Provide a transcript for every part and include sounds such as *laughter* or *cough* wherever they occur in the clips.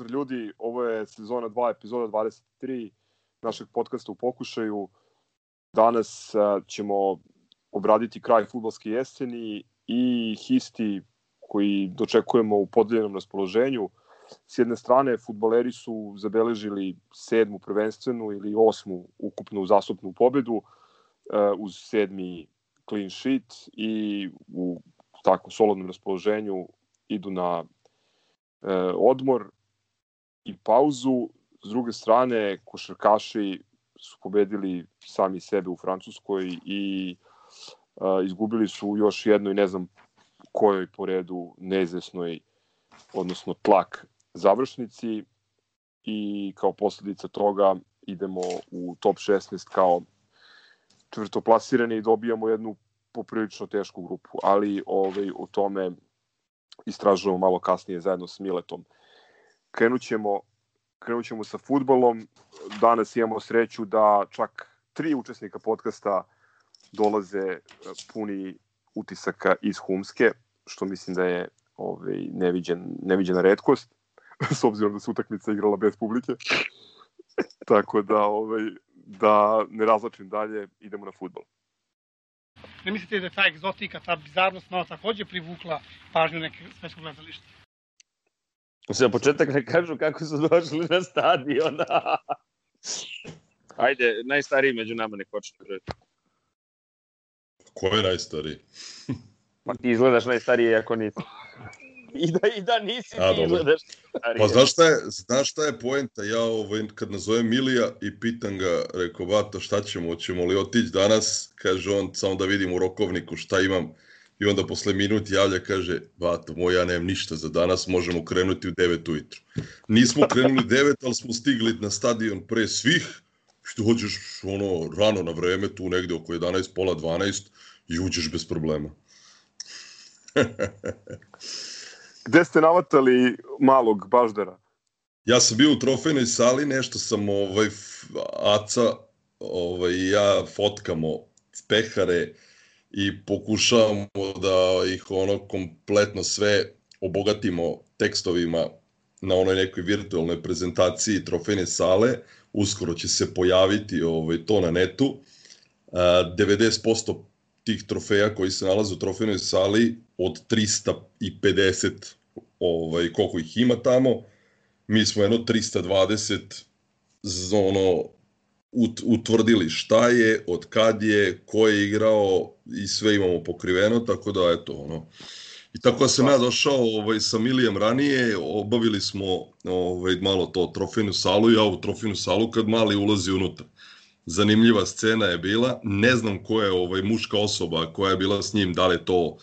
Pozdrav ljudi. Ovo je sezona 2, epizoda 23 našeg podcasta u pokušaju. Danas a, ćemo obraditi kraj futbolske jeseni i histi koji dočekujemo u podeljenom raspoloženju. S jedne strane, futboleri su zabeležili sedmu prvenstvenu ili osmu ukupnu zastupnu pobedu uh, uz sedmi clean sheet i u tako solidnom raspoloženju idu na odmor i pauzu. S druge strane, košarkaši su pobedili sami sebe u Francuskoj i e, izgubili su još jedno i ne znam kojoj po redu neizvesnoj, odnosno tlak završnici i kao posledica toga idemo u top 16 kao četvrtoplasirani i dobijamo jednu poprilično tešku grupu, ali ovaj, o tome istražujemo malo kasnije zajedno s Miletom. Krenut ćemo, krenut ćemo sa futbolom. Danas imamo sreću da čak tri učesnika podcasta dolaze e, puni utisaka iz Humske, što mislim da je ovaj, neviđen, neviđena redkost, *laughs* s obzirom da se utakmica igrala bez publike. *laughs* Tako da, ovaj, da ne razlačim dalje, idemo na futbol. Ne mislite da je ta egzotika, ta bizarnost malo takođe privukla pažnju neke svetskog gledališta? Za početak ne kažu kako su došli na stadion. *laughs* Ajde, najstariji među nama ne počne. Ko je najstariji? *laughs* Pa ti izgledaš najstariji ako nisi. I da, i da nisi, A, ti dobro. izgledaš stariji. Pa znaš šta je, znaš šta je poenta? Ja ovaj, kad nazovem Milija i pitam ga, rekao, Bato, šta ćemo, ćemo li otići danas? Kaže on, samo da vidim u rokovniku šta imam. I onda posle minut javlja, kaže, Bato, moj, ja nemam ništa za danas, možemo krenuti u 9 ujutru. Nismo krenuli u 9, ali smo stigli na stadion pre svih, što hoćeš ono, rano na vreme, tu negde oko 11, pola 12, i uđeš bez problema. *laughs* Gde ste navatali malog baždara? Ja sam bio u trofejnoj sali, nešto sam ovaj Aca ovaj ja fotkamo pehare i pokušavamo da ih ono kompletno sve obogatimo tekstovima na onoj nekoj virtualnoj prezentaciji trofejne sale. Uskoro će se pojaviti ovaj to na netu. A, 90% tih trofeja koji se nalaze u trofejnoj sali od 350 ovaj koliko ih ima tamo mi smo jedno 320 z- ono ut, utvrdili šta je, od kad je, ko je igrao i sve imamo pokriveno, tako da eto ono. I tako da sam ja došao ovaj, sa Milijem ranije, obavili smo ovaj, malo to trofejnu salu, ja u trofejnu salu kad mali ulazi unutra. Zanimljiva scena je bila, ne znam ko je ovaj, muška osoba koja je bila s njim, da li to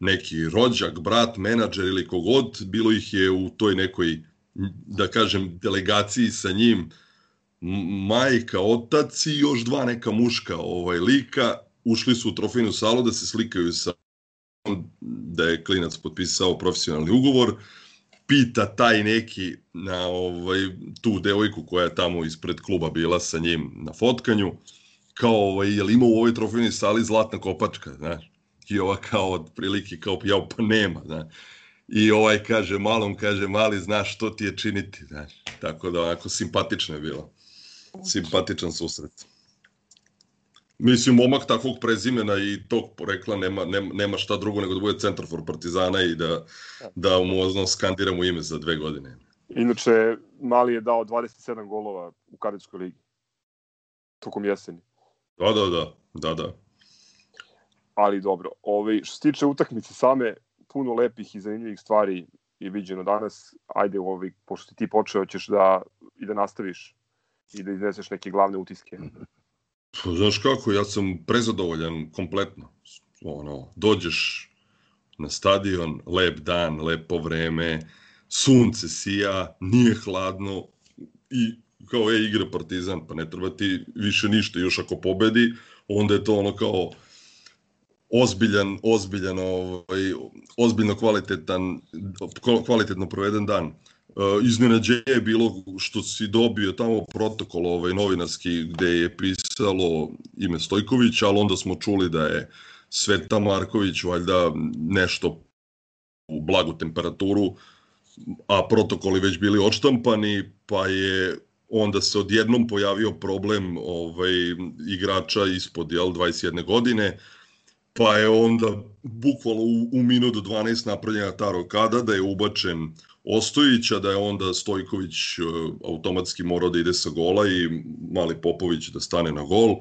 neki rođak, brat, menadžer ili kogod, bilo ih je u toj nekoj da kažem, delegaciji sa njim majka, otac i još dva neka muška ovaj, lika. Ušli su u trofejnu salu da se slikaju sa da je klinac potpisao profesionalni ugovor. Pita taj neki na ovaj, tu devojku koja je tamo ispred kluba bila sa njim na fotkanju, kao, ovaj, je li ima u ovoj trofejnoj sali zlatna kopačka, znaš? I ova kao otprilike kao ja pa nema, znaš. I ovaj kaže malom, kaže mali, znaš što ti je činiti, znaš. Tako da onako simpatično je bilo. Simpatičan susret. Mislim, momak takvog prezimena i tog porekla nema, nema, nema šta drugo nego da bude centar for Partizana i da, da mu ozno skandiramo ime za dve godine. Inače, Mali je dao 27 golova u Kadetskoj ligi. Tokom jeseni. Da, da, da, da, da. Ali dobro, ovaj, što se tiče utakmice same, puno lepih i zanimljivih stvari je viđeno danas. Ajde, ovaj, pošto ti počeo, ćeš da i da nastaviš i da izneseš neke glavne utiske. Pa, Znaš kako, ja sam prezadovoljan kompletno. Ono, dođeš na stadion, lep dan, lepo vreme, sunce sija, nije hladno i kao je igra Partizan, pa ne treba ti više ništa, još ako pobedi, onda je to ono kao ozbiljan, ozbiljan, ovaj, ozbiljno kvalitetan, kvalitetno proveden dan. Uh, iznenađenje je bilo što si dobio tamo protokol ovaj, novinarski gde je pisalo ime Stojković, ali onda smo čuli da je Sveta Marković valjda nešto u blagu temperaturu a protokoli već bili odštampani, pa je onda se odjednom pojavio problem ovaj, igrača ispod jel, 21 godine, pa je onda bukvalno u, u minutu 12 napravljena ta rokada da je ubačen Ostojića, da je onda Stojković uh, automatski morao da ide sa gola i Mali Popović da stane na gol.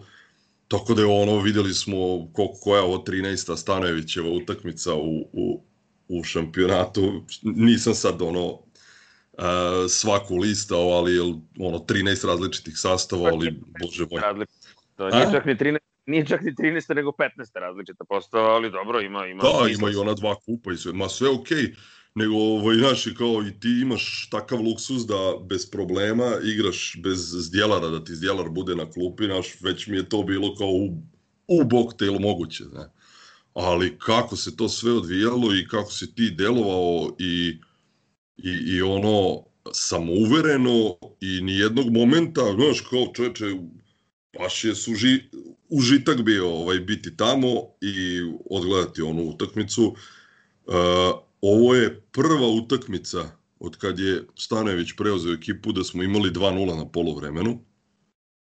Tako da je ono, videli smo ko, koja ovo 13. Stanojevićeva utakmica u, u, u šampionatu. Nisam sad ono uh, svaku listao, ali ono 13 različitih sastava, ali bože moj. To nije čak ni 13 nije čak ni 13. nego 15. različita postava, ali dobro, ima... ima da, ima i ona dva kupa i sve, ma sve okej. Okay nego ovaj, naši kao i ti imaš takav luksus da bez problema igraš bez zdjelara, da ti zdjelar bude na klupi, naš, već mi je to bilo kao u, u boktail moguće, ne. Ali kako se to sve odvijalo i kako si ti delovao i, i, i ono samouvereno i ni jednog momenta, znaš, kao čoveče, baš je suži, užitak bio ovaj, biti tamo i odgledati onu utakmicu. Uh, ovo je prva utakmica od kad je Stanojević preuzeo ekipu da smo imali 2-0 na polovremenu.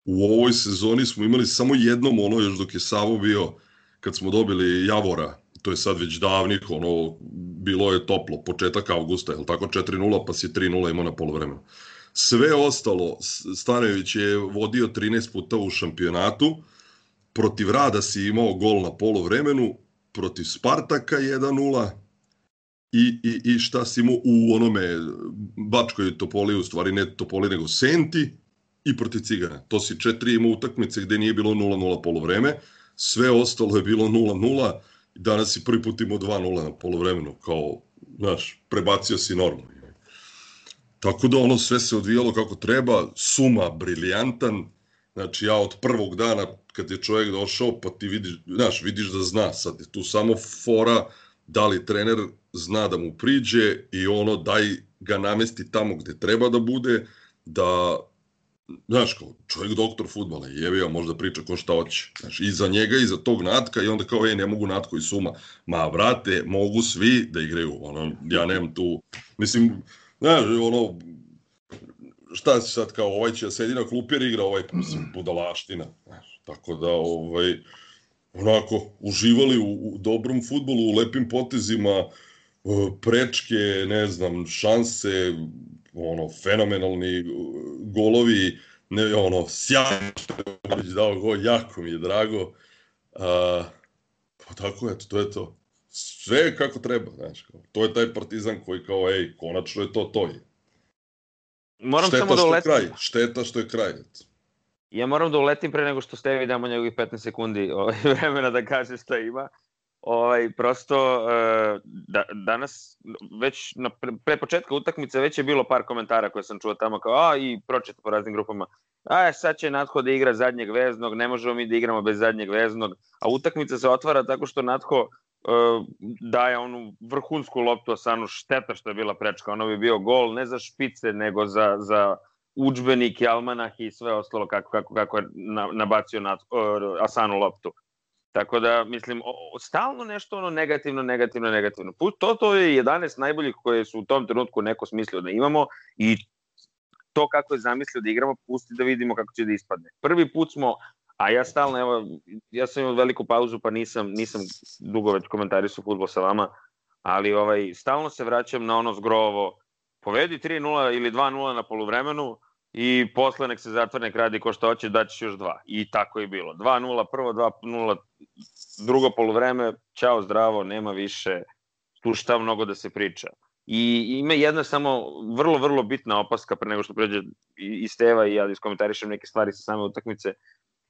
U ovoj sezoni smo imali samo jednom ono još dok je Savo bio kad smo dobili Javora, to je sad već davnih, ono, bilo je toplo, početak avgusta, je tako, 4-0, pa si 3-0 imao na polovremenu. Sve ostalo, Stanojević je vodio 13 puta u šampionatu, protiv Rada si imao gol na polovremenu, protiv Spartaka 1-0, i, i, i šta si imao u onome Bačkoj Topoli, u stvari ne Topoli nego Senti i protiv Cigana. To si četiri imao utakmice gde nije bilo 0-0 polovreme, sve ostalo je bilo 0-0 i danas si prvi put imao 2-0 na polovremenu, kao, znaš, prebacio si normu. Tako da ono sve se odvijalo kako treba, suma briljantan, znači ja od prvog dana kad je čovjek došao, pa ti vidiš, znaš, vidiš da zna, sad je tu samo fora da li trener zna da mu priđe i ono daj ga namesti tamo gde treba da bude, da znaš, kao čovjek doktor futbala, jebio, možda priča ko šta hoće. Znaš, i za njega i za tog Natka i onda kao, ej, ne mogu Natko i Suma. Ma, vrate, mogu svi da igraju. Ono, ja nemam tu, mislim, znaš, ono, šta se sad kao, ovaj će da sedi na klupi jer igra ovaj, mislim, budalaština. Znaš, tako da, ovaj, onako, uživali u, u dobrom futbolu, u lepim potezima, prečke, ne znam, šanse, ono, fenomenalni golovi, ne, ono, sjajno što je dao gol, jako mi je drago. A, pa tako, eto, to je to. Sve kako treba, znaš, kao, to je taj partizan koji kao, ej, konačno je to to. Je. Moram šteta samo da uletim. Kraj, šteta što je kraj. Eto. Ja moram da uletim pre nego što Stevi damo njegovih 15 sekundi ovaj, *laughs* vremena da kaže šta ima. Ovaj, prosto, e, da, danas, već na, pre, pre početka utakmice, već je bilo par komentara koje sam čuo tamo, kao, a, i pročito po raznim grupama, a, sad će Natho da igra zadnjeg veznog, ne možemo mi da igramo bez zadnjeg veznog, a utakmica se otvara tako što Natho uh, daje onu vrhunsku loptu Asanu, šteta što je bila prečka, ono bi bio gol, ne za špice, nego za, za učbenike, almanah i sve ostalo kako, kako, kako je nabacio na, uh, Asanu loptu. Tako da, mislim, o, stalno nešto ono negativno, negativno, negativno. To, to je 11 najboljih koje su u tom trenutku neko smislio da imamo i to kako je zamislio da igramo, pusti da vidimo kako će da ispadne. Prvi put smo, a ja stalno, evo, ja sam imao veliku pauzu pa nisam, nisam dugo već komentarisao futbol sa vama, ali ovaj, stalno se vraćam na ono zgrovo, povedi 3-0 ili 2-0 na poluvremenu, i posle nek se zatvore, nek radi ko što hoće, daćeš još dva. I tako je bilo. 2-0 prvo, 2-0 drugo polovreme, čao zdravo, nema više, tu šta mnogo da se priča. I ima jedna samo vrlo, vrlo bitna opaska pre nego što pređe i Steva i ja da iskomentarišem neke stvari sa same utakmice.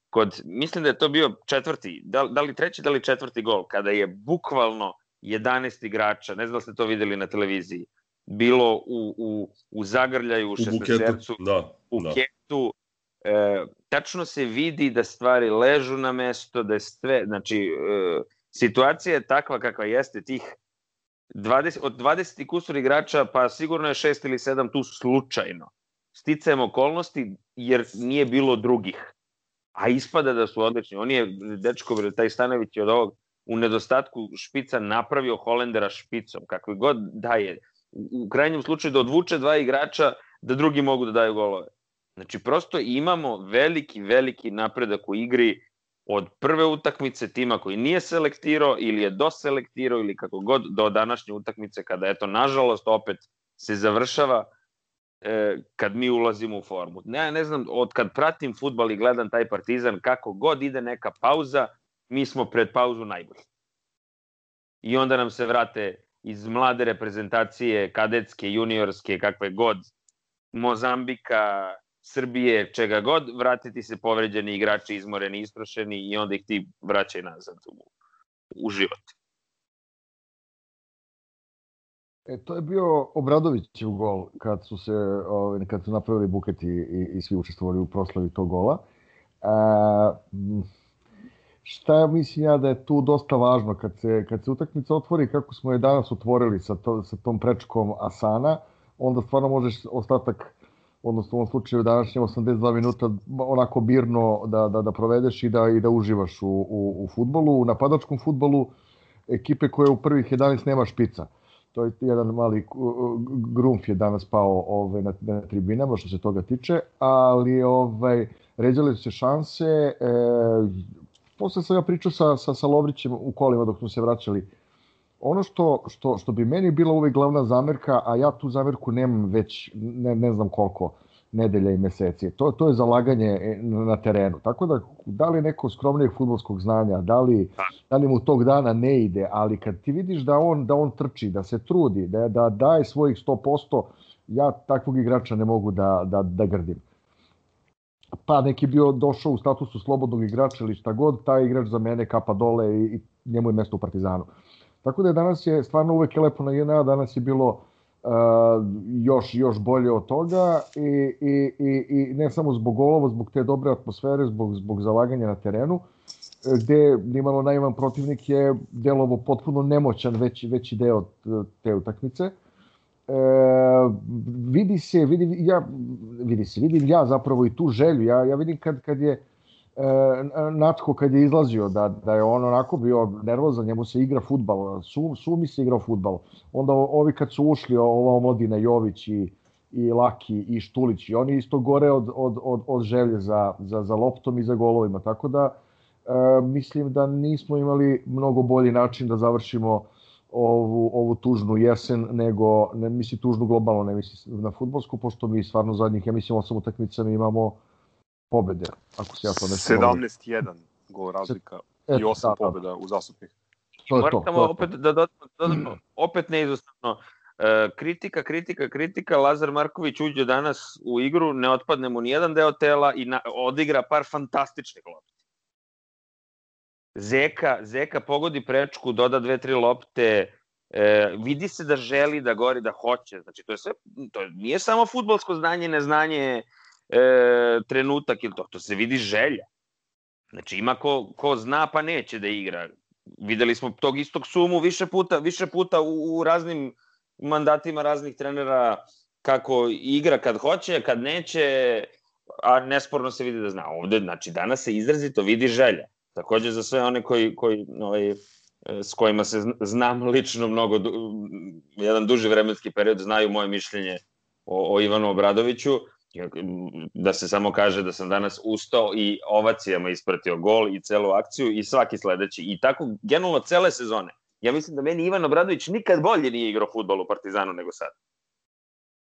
Kod, mislim da je to bio četvrti, da, da li treći, da li četvrti gol, kada je bukvalno 11 igrača, ne znam da ste to videli na televiziji, bilo u, u, u zagrljaju, u šestnestercu, da, u da. ketu. E, tačno se vidi da stvari ležu na mesto, da je sve, znači, e, situacija je takva kakva jeste, tih 20, od 20 kusur igrača, pa sigurno je 6 ili 7 tu slučajno. Sticajem okolnosti, jer nije bilo drugih. A ispada da su odlični. On je, dečko, taj Stanović je od ovog u nedostatku špica napravio Holendera špicom, kakvi god da je u krajnjem slučaju da odvuče dva igrača da drugi mogu da daju golove. Znači, prosto imamo veliki, veliki napredak u igri od prve utakmice tima koji nije selektirao ili je doselektirao ili kako god do današnje utakmice kada, eto, nažalost, opet se završava e, kad mi ulazimo u formu. Ne, ne znam, od kad pratim futbal i gledam taj partizan, kako god ide neka pauza, mi smo pred pauzu najbolji. I onda nam se vrate iz mlade reprezentacije, kadetske, juniorske, kakve god, Mozambika, Srbije, čega god, vratiti se povređeni igrači, izmoreni, istrošeni i onda ih ti vraćaj nazad u, u život. E, to je bio Obradovićev gol kad su se ovaj kad su napravili buketi i, i svi učestvovali u proslavi tog gola. E, šta ja mislim ja da je tu dosta važno kad se, kad se utakmica otvori kako smo je danas otvorili sa, to, sa tom prečkom Asana, onda stvarno možeš ostatak odnosno u ovom slučaju današnje 82 minuta onako birno da, da, da provedeš i da, i da uživaš u, u, u futbolu, u napadačkom futbolu ekipe koje u prvih 11 nema špica. To je jedan mali grumf je danas pao ovaj, na, na tribinama što se toga tiče, ali ovaj, ređale su se šanse. E, posle sam ja pričao sa, sa, sa Lovrićem u kolima dok smo se vraćali. Ono što, što, što bi meni bila uvek glavna zamerka, a ja tu zamerku nemam već ne, ne znam koliko nedelja i meseci, to, to je zalaganje na terenu. Tako da, da li neko skromnijeg futbolskog znanja, da li, da li mu tog dana ne ide, ali kad ti vidiš da on, da on trči, da se trudi, da, da daje svojih 100%, ja takvog igrača ne mogu da, da, da grdim pa neki bio došao u statusu slobodnog igrača ili šta god, taj igrač za mene kapa dole i, i njemu je mesto u Partizanu. Tako da je danas je stvarno uvek lepo na JNA, danas je bilo uh, još, još bolje od toga i, i, i, i ne samo zbog golova, zbog te dobre atmosfere, zbog, zbog zalaganja na terenu, gde nimalo naivan protivnik je delovo potpuno nemoćan veći, veći deo te utakmice e, vidi se, vidi, ja, vidi se, vidim ja zapravo i tu želju, ja, ja vidim kad, kad je e, Natko kad je izlazio da, da je on onako bio nervozan, njemu se igra futbal, su, su mi se igrao futbal, onda ovi kad su ušli, ova omladina Jović i, i Laki i Štulić, i oni isto gore od, od, od, od želje za, za, za loptom i za golovima, tako da e, mislim da nismo imali mnogo bolji način da završimo ovu, ovu tužnu jesen, nego, ne misli tužnu globalno, ne misli na futbolsku, pošto mi stvarno zadnjih, ja mislim, osam utakmica mi imamo pobede, ako se ja to nešto... 17-1 gol razlika Et, i osam da, da, pobeda u zasupnih. To je to, to, opet da dodamo, dodamo opet neizostavno, e, kritika, kritika, kritika, Lazar Marković uđe danas u igru, ne otpadne mu nijedan deo tela i na, odigra par fantastičnih lopti. Zeka, Zeka pogodi prečku, doda dve, tri lopte, e, vidi se da želi da gori, da hoće. Znači, to je sve, to nije samo futbolsko znanje, neznanje, e, trenutak ili to, to se vidi želja. Znači, ima ko, ko zna pa neće da igra. Videli smo tog istog sumu više puta, više puta u, u raznim mandatima raznih trenera kako igra kad hoće, kad neće, a nesporno se vidi da zna. Ovde, znači, danas se izrazito vidi želja. Takođe za sve one koji, koji ovaj, s kojima se znam lično mnogo, jedan duži vremenski period, znaju moje mišljenje o, o Ivanu Obradoviću, da se samo kaže da sam danas ustao i ovacijama ispratio gol i celu akciju i svaki sledeći. I tako generalno cele sezone. Ja mislim da meni Ivan Obradović nikad bolje nije igrao futbol u Partizanu nego sad.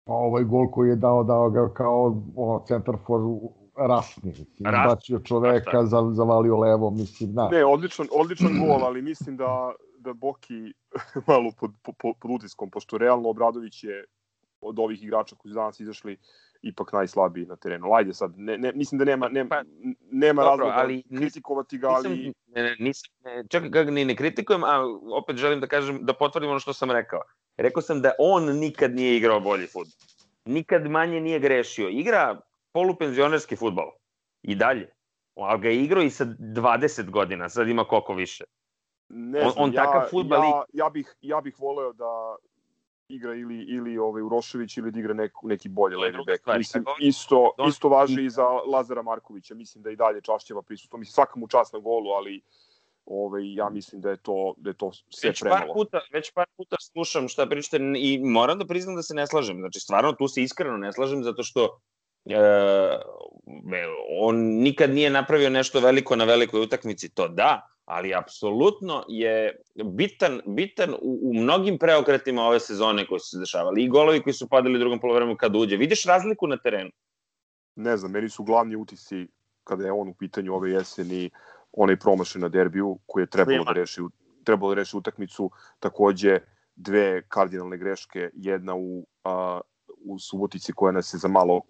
Pa ovaj gol koji je dao, dao ga kao o, centar for rasni, mislim, bacio čoveka, za, zavalio levo, mislim, da. Ne, odličan, odličan gol, ali mislim da, da Boki *laughs* malo pod, pod, pod utiskom, pošto realno Obradović je od ovih igrača koji su danas izašli ipak najslabiji na terenu. Ajde sad, ne, ne, mislim da nema, nema, pa, nema dobro, razloga ali, kritikovati ga, ali... Nisam, ne, nisam, ne, čekaj, ga ni ne kritikujem, a opet želim da kažem, da potvrdim ono što sam rekao. Rekao sam da on nikad nije igrao bolji fudbal. Nikad manje nije grešio. Igra polupenzionerski futbol. I dalje. Ali ga je igrao i sa 20 godina, sad ima koliko više. Ne znam, on, on ja, takav futbal... Ja, ja, bih, ja bih voleo da igra ili, ili ovaj Urošević ili da igra neku, neki bolji levi bek. Mislim, isto, isto važi i za Lazara Markovića. Mislim da i dalje Čašćeva prisustvo. Mislim, svaka mu čast na golu, ali ovaj, ja mislim da je to, da je to sve već par premalo. puta, već par puta slušam šta pričate i moram da priznam da se ne slažem. Znači, stvarno, tu se iskreno ne slažem zato što e, on nikad nije napravio nešto veliko na velikoj utakmici, to da, ali apsolutno je bitan, bitan u, u mnogim preokretima ove sezone koje su se dešavali i golovi koji su padali u drugom polovremenu kad uđe. Vidiš razliku na terenu? Ne znam, meni su glavni utisci kada je on u pitanju ove jeseni onaj promašaj na derbiju koji je trebalo da reši, trebalo da reši utakmicu, takođe dve kardinalne greške, jedna u, a, u Subotici koja nas je za malo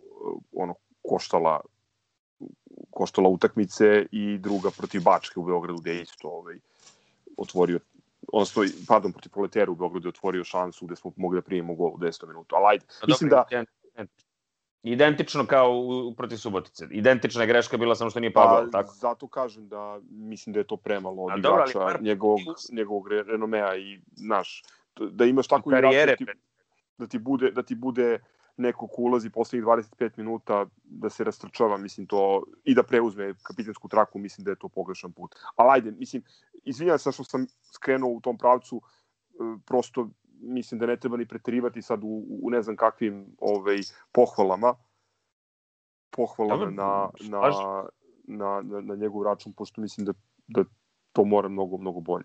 ono koštala koštala utakmice i druga protiv Bačke u Beogradu gde je isto ovaj, otvorio odnosno, pardon, protiv Proletera u Beogradu je otvorio šansu gde smo mogli da primimo gol u 10 minuta. Ali ajde, Pa mislim dobro, da... Identično kao u, protiv Subotice. Identična je greška bila samo što nije pao, pa, tako? Zato kažem da mislim da je to premalo od A igrača, par- njegovog, njegovog re- renomea i, znaš, da imaš tako karijere, igrača da ti, da ti bude, da ti bude neko ko ulazi poslednjih 25 minuta da se rastrčava, mislim to, i da preuzme kapitensku traku, mislim da je to pogrešan put. Ali ajde, mislim, izvinjam se što sam skrenuo u tom pravcu, e, prosto mislim da ne treba ni preterivati sad u, u ne znam kakvim ovaj, pohvalama, pohvalama na, na, na, na, na njegov račun, pošto mislim da, da to mora mnogo, mnogo bolje.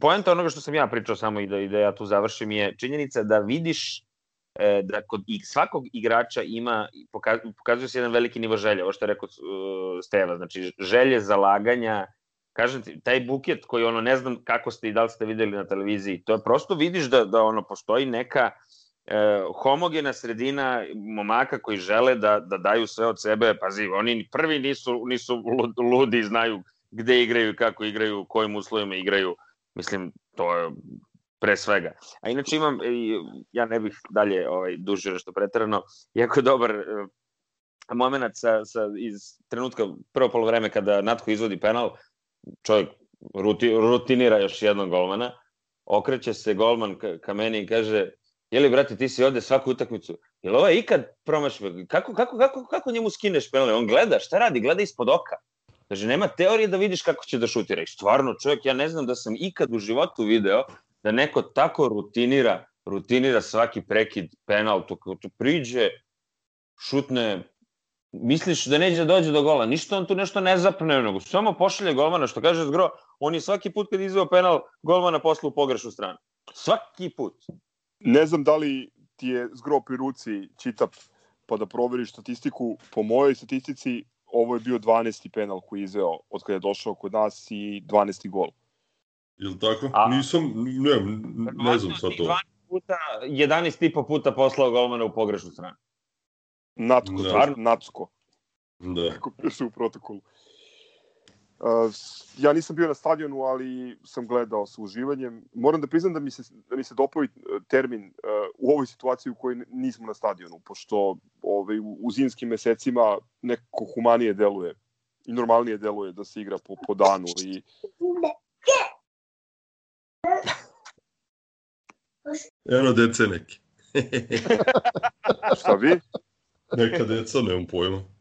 Poenta onoga što sam ja pričao samo i da, i da ja tu završim je činjenica da vidiš e, da kod svakog igrača ima, poka- pokazuje se jedan veliki nivo želje, ovo što je rekao uh, Steva, znači želje, zalaganja, kažem ti, taj buket koji ono, ne znam kako ste i da li ste videli na televiziji, to je prosto vidiš da, da ono, postoji neka e, homogena sredina momaka koji žele da, da daju sve od sebe, pazi, oni prvi nisu, nisu lud- ludi, znaju gde igraju, kako igraju, u kojim uslovima igraju, mislim, to je pre svega. A inače imam, i ja ne bih dalje ovaj, dužio nešto pretarano, jako dobar e, moment sa, sa, iz trenutka prvo polovreme kada Natko izvodi penal, čovjek ruti, rutinira još jednog golmana, okreće se golman ka, ka meni i kaže, jeli brate ti si ovde svaku utakmicu, jel ovaj ikad promašio, kako, kako, kako, kako njemu skineš penal? On gleda, šta radi? Gleda ispod oka. Kaže, nema teorije da vidiš kako će da šutira. I stvarno, čovjek, ja ne znam da sam ikad u životu video da neko tako rutinira, rutinira svaki prekid, penal, to, to priđe, šutne, misliš da neće da dođe do gola, ništa on tu nešto ne zapne, nego samo pošalje golmana, što kaže Zgro, on je svaki put kad izveo penal, golmana posla u pogrešnu stranu. Svaki put. Ne znam da li ti je zgro pri ruci čitap pa da proveriš statistiku. Po mojoj statistici ovo je bio 12. penal koji je izveo od kada je došao kod nas i 12. gol. Jel tako? A- Nisam, ne, ne znam sad to. 12 puta, 11 i po puta poslao golmana u pogrešnu stranu. Natko, Da. stvarno, Nacko, Da. kako piše u protokolu. Uh, ja nisam bio na stadionu, ali sam gledao sa uživanjem. Moram da priznam da mi se, da mi se dopao i, uh, termin uh, u ovoj situaciji u kojoj nismo na stadionu, pošto ovaj, u, u zimskim mesecima nekako humanije deluje i normalnije deluje da se igra po, po danu i Eno dece neki. *laughs* šta vi? Neka deca, nemam pojma.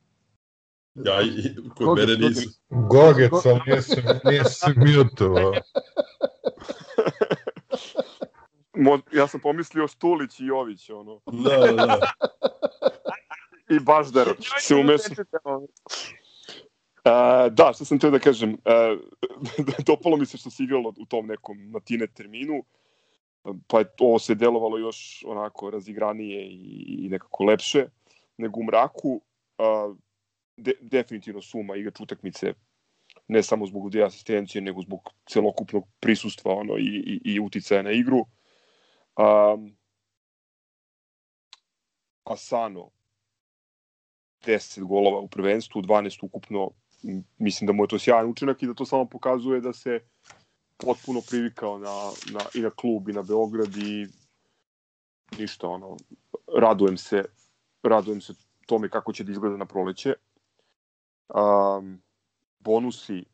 Ja, i, kod Koga- mene nisu. Gogeca, nisi, nisi mutovao. Mo, ja sam pomislio Stulić i Jović, ono. Da, da, da. *laughs* I Baždar se umeša. Uh, da, što sam teo da kažem, uh, *laughs* dopalo mi se što se igralo u tom nekom matine terminu, pa je ovo se delovalo još onako razigranije i, i nekako lepše nego u mraku. Uh, de, definitivno suma igrač utakmice ne samo zbog dve asistencije, nego zbog celokupnog prisustva ono, i, i, i uticaja na igru. Um, Asano 10 golova u prvenstvu, 12 ukupno. Mislim da mu je to sjajan učinak i da to samo pokazuje da se potpuno privikao na, na, i na klub i na Beograd i ništa, ono, radujem se, radujem se tome kako će da izgleda na proleće. Um, bonusi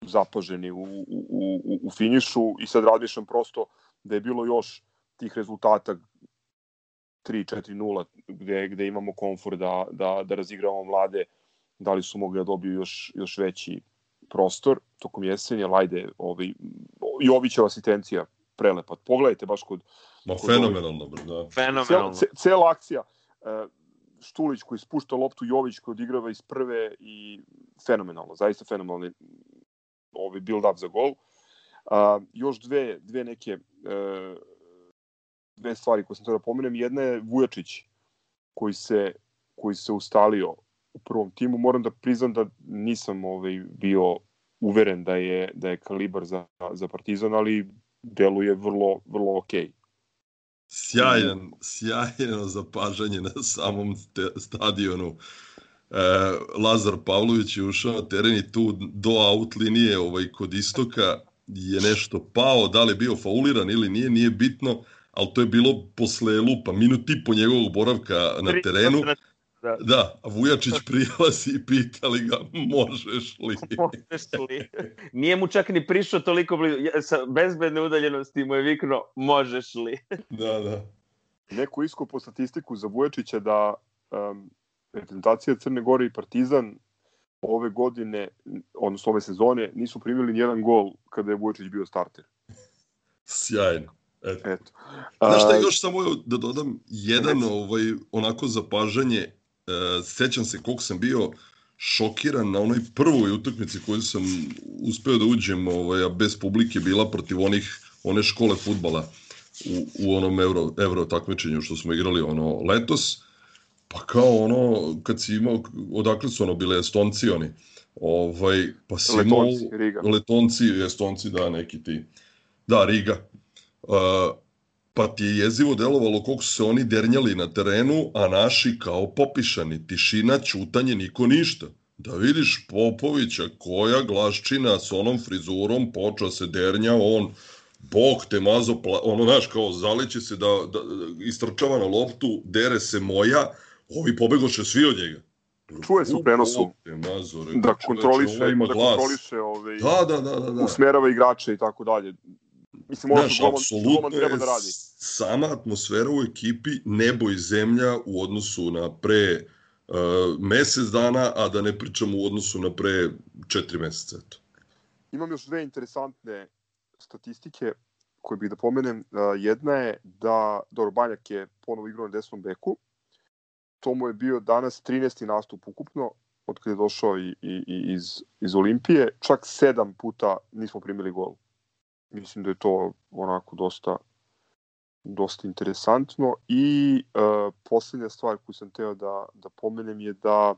zapaženi u, u, u, u finišu i sad razmišljam prosto da je bilo još tih rezultata 3-4-0 gde, gde imamo komfor da, da, da razigravamo mlade, da li su mogli da dobiju još, još veći, prostor tokom jesenja, Lajde, ovaj, Jovićeva asistencija prelepa. Pogledajte baš kod... Ma fenomenalno, bre, da. Fenomenalno. Cela, cela akcija. E, Štulić koji spušta loptu, Jović koji odigrava iz prve i fenomenalno, zaista fenomenalno ovaj build up za gol. A, još dve, dve neke e, dve stvari koje sam da pomenem. Jedna je Vujačić koji se, koji se ustalio u prvom timu. Moram da priznam da nisam ovaj, bio uveren da je, da je kalibar za, za Partizan, ali deluje vrlo, vrlo okej. Okay. Sjajan, sjajno zapažanje na samom te, stadionu. E, Lazar Pavlović je ušao na teren i tu do out linije ovaj, kod istoka je nešto pao, da li je bio fauliran ili nije, nije bitno, ali to je bilo posle lupa, minut i po njegovog boravka na terenu. Da. da, a Vujačić prilazi i pita li ga, možeš li? *laughs* možeš li? Nije mu čak ni prišao toliko blizu, sa bezbedne udaljenosti mu je viknuo, možeš li? *laughs* da, da. Neko iskopo statistiku za Vujačića da um, reprezentacija Crne Gore i Partizan ove godine, odnosno ove sezone, nisu primili nijedan gol kada je Vujačić bio starter. Sjajno. Eto. Eto. Znaš šta još samo da dodam jedan ovaj, onako zapažanje, sećam se koliko sam bio šokiran na onoj prvoj utakmici koju sam uspeo da uđem, ovaj, a bez publike bila protiv onih one škole futbala u, u onom euro, euro takmičenju što smo igrali ono letos. Pa kao ono, kad si imao, odakle su ono bile Estonci oni, ovaj, pa si Letonci, imao, Riga. Letonci, Estonci, da, neki ti. Da, Riga. Uh, pa ti je jezivo delovalo koliko su se oni dernjali na terenu, a naši kao popišani, tišina, čutanje, niko ništa. Da vidiš Popovića, koja glaščina s onom frizurom, počeo se dernja, on, bog te mazo, pla, ono, znaš, kao zaliće se da, da, istrčava na loptu, dere se moja, ovi pobegoše svi od njega. Čuje se u prenosu mazo, rekao, da kontroliše, da kontroliše ovaj, Da, da, da, da. da. usmerava igrače i tako dalje. Mislim, ovo što golman, treba da radi. sama atmosfera u ekipi nebo i zemlja u odnosu na pre uh, mesec dana, a da ne pričamo u odnosu na pre četiri meseca. Eto. Imam još dve interesantne statistike koje bih da pomenem. Uh, Jedna je da, dobro, Banjak je ponovo igrao na desnom beku. To mu je bio danas 13. nastup ukupno, od kada je došao i, i, i iz, iz Olimpije. Čak sedam puta nismo primili gol. Mislim da je to onako dosta dosta interesantno i uh, poslednja stvar koju sam teo da, da pomenem je da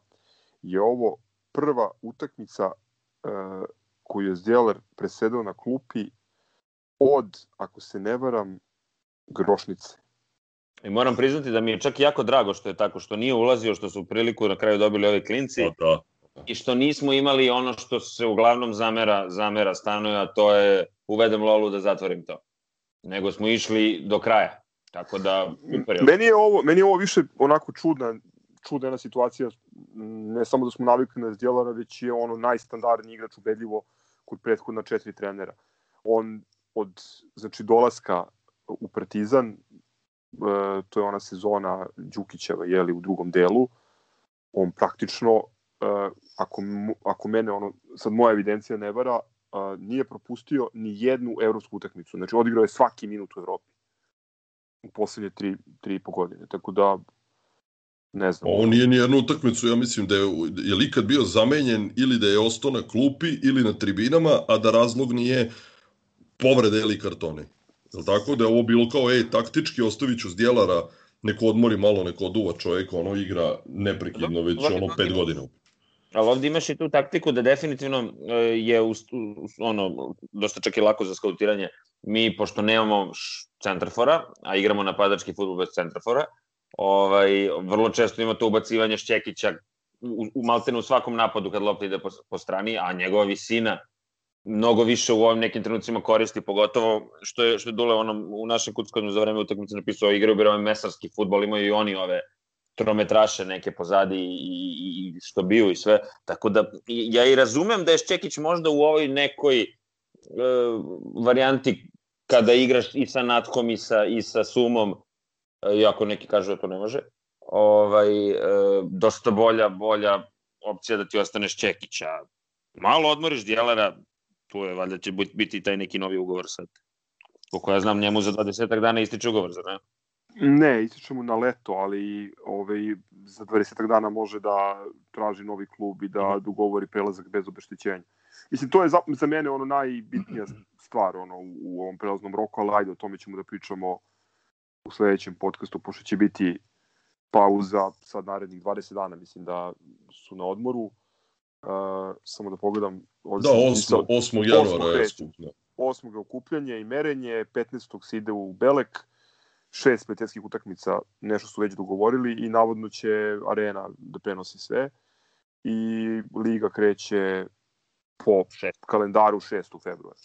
je ovo prva utakmica uh, koju je Zdjeler presedao na klupi od, ako se ne varam, Grošnice. I moram priznati da mi je čak jako drago što je tako, što nije ulazio, što su priliku na kraju dobili ovi klinci Pa da. i što nismo imali ono što se uglavnom zamera, zamera stanoju, a to je uvedem lolu da zatvorim to. Nego smo išli do kraja. Tako da, super je. Meni je ovo, meni je ovo više onako čudna, čudna situacija, ne samo da smo navikli na Zdjelara, već je ono najstandardniji igrač ubedljivo kod prethodna četiri trenera. On od znači dolaska u Partizan, e, to je ona sezona Đukićeva je li u drugom delu, on praktično e, ako ako mene ono sad moja evidencija ne vara, nije propustio ni jednu evropsku utakmicu. Znači odigrao je svaki minut u Evropi u poslednje tri, tri i po godine. Tako da, ne znam. Ovo nije ni jednu utakmicu, ja mislim da je, je li ikad bio zamenjen ili da je ostao na klupi ili na tribinama, a da razlog nije povrede ili kartone. Jel tako? Da je ovo bilo kao, ej, taktički ostavit ću zdjelara, neko odmori malo, neko oduva čovjek, ono igra neprekidno već ono pet godina. Ali ovde imaš i tu taktiku da definitivno e, je u, ono, dosta čak i lako za skautiranje. Mi, pošto nemamo centrafora, a igramo napadački futbol bez centrafora, ovaj, vrlo često ima to ubacivanje Šćekića u, u maltene u svakom napadu kad lopta ide po, po strani, a njegova visina mnogo više u ovim nekim trenucima koristi, pogotovo što je, što je Dule onom, u našem kuckanju za vreme utakmice napisao, igraju bi ovaj mesarski futbol, imaju i oni ove trometraše neke pozadi i, i, i što bio i sve. Tako da ja i razumem da je Šćekić možda u ovoj nekoj e, varijanti kada igraš i sa Natkom i sa, i sa Sumom, e, iako neki kažu da to ne može, ovaj, e, dosta bolja, bolja opcija da ti ostane Šćekića. malo odmoriš dijelera, tu je, valjda će bit- biti taj neki novi ugovor sad. Koliko ja znam, njemu za 20 dana ističe ugovor, zar ne? Ne, ističe mu na leto, ali ovaj, za 20 dana može da traži novi klub i da dogovori prelazak bez obeštećenja. Mislim, to je za, za mene ono najbitnija *clears throat* stvar ono, u, u ovom prelaznom roku, ali ajde, o tome ćemo da pričamo u sledećem podcastu, pošto će biti pauza sad narednih 20 dana, mislim da su na odmoru. Uh, samo da pogledam. ovde Da, sam 8. zapisao. 8. januara je kreće. skup. Da. 8. je okupljanje i merenje, 15. se ide u Belek, šest prijateljskih utakmica, nešto su već dogovorili i navodno će arena da prenosi sve. I liga kreće po kalendaru 6. februara.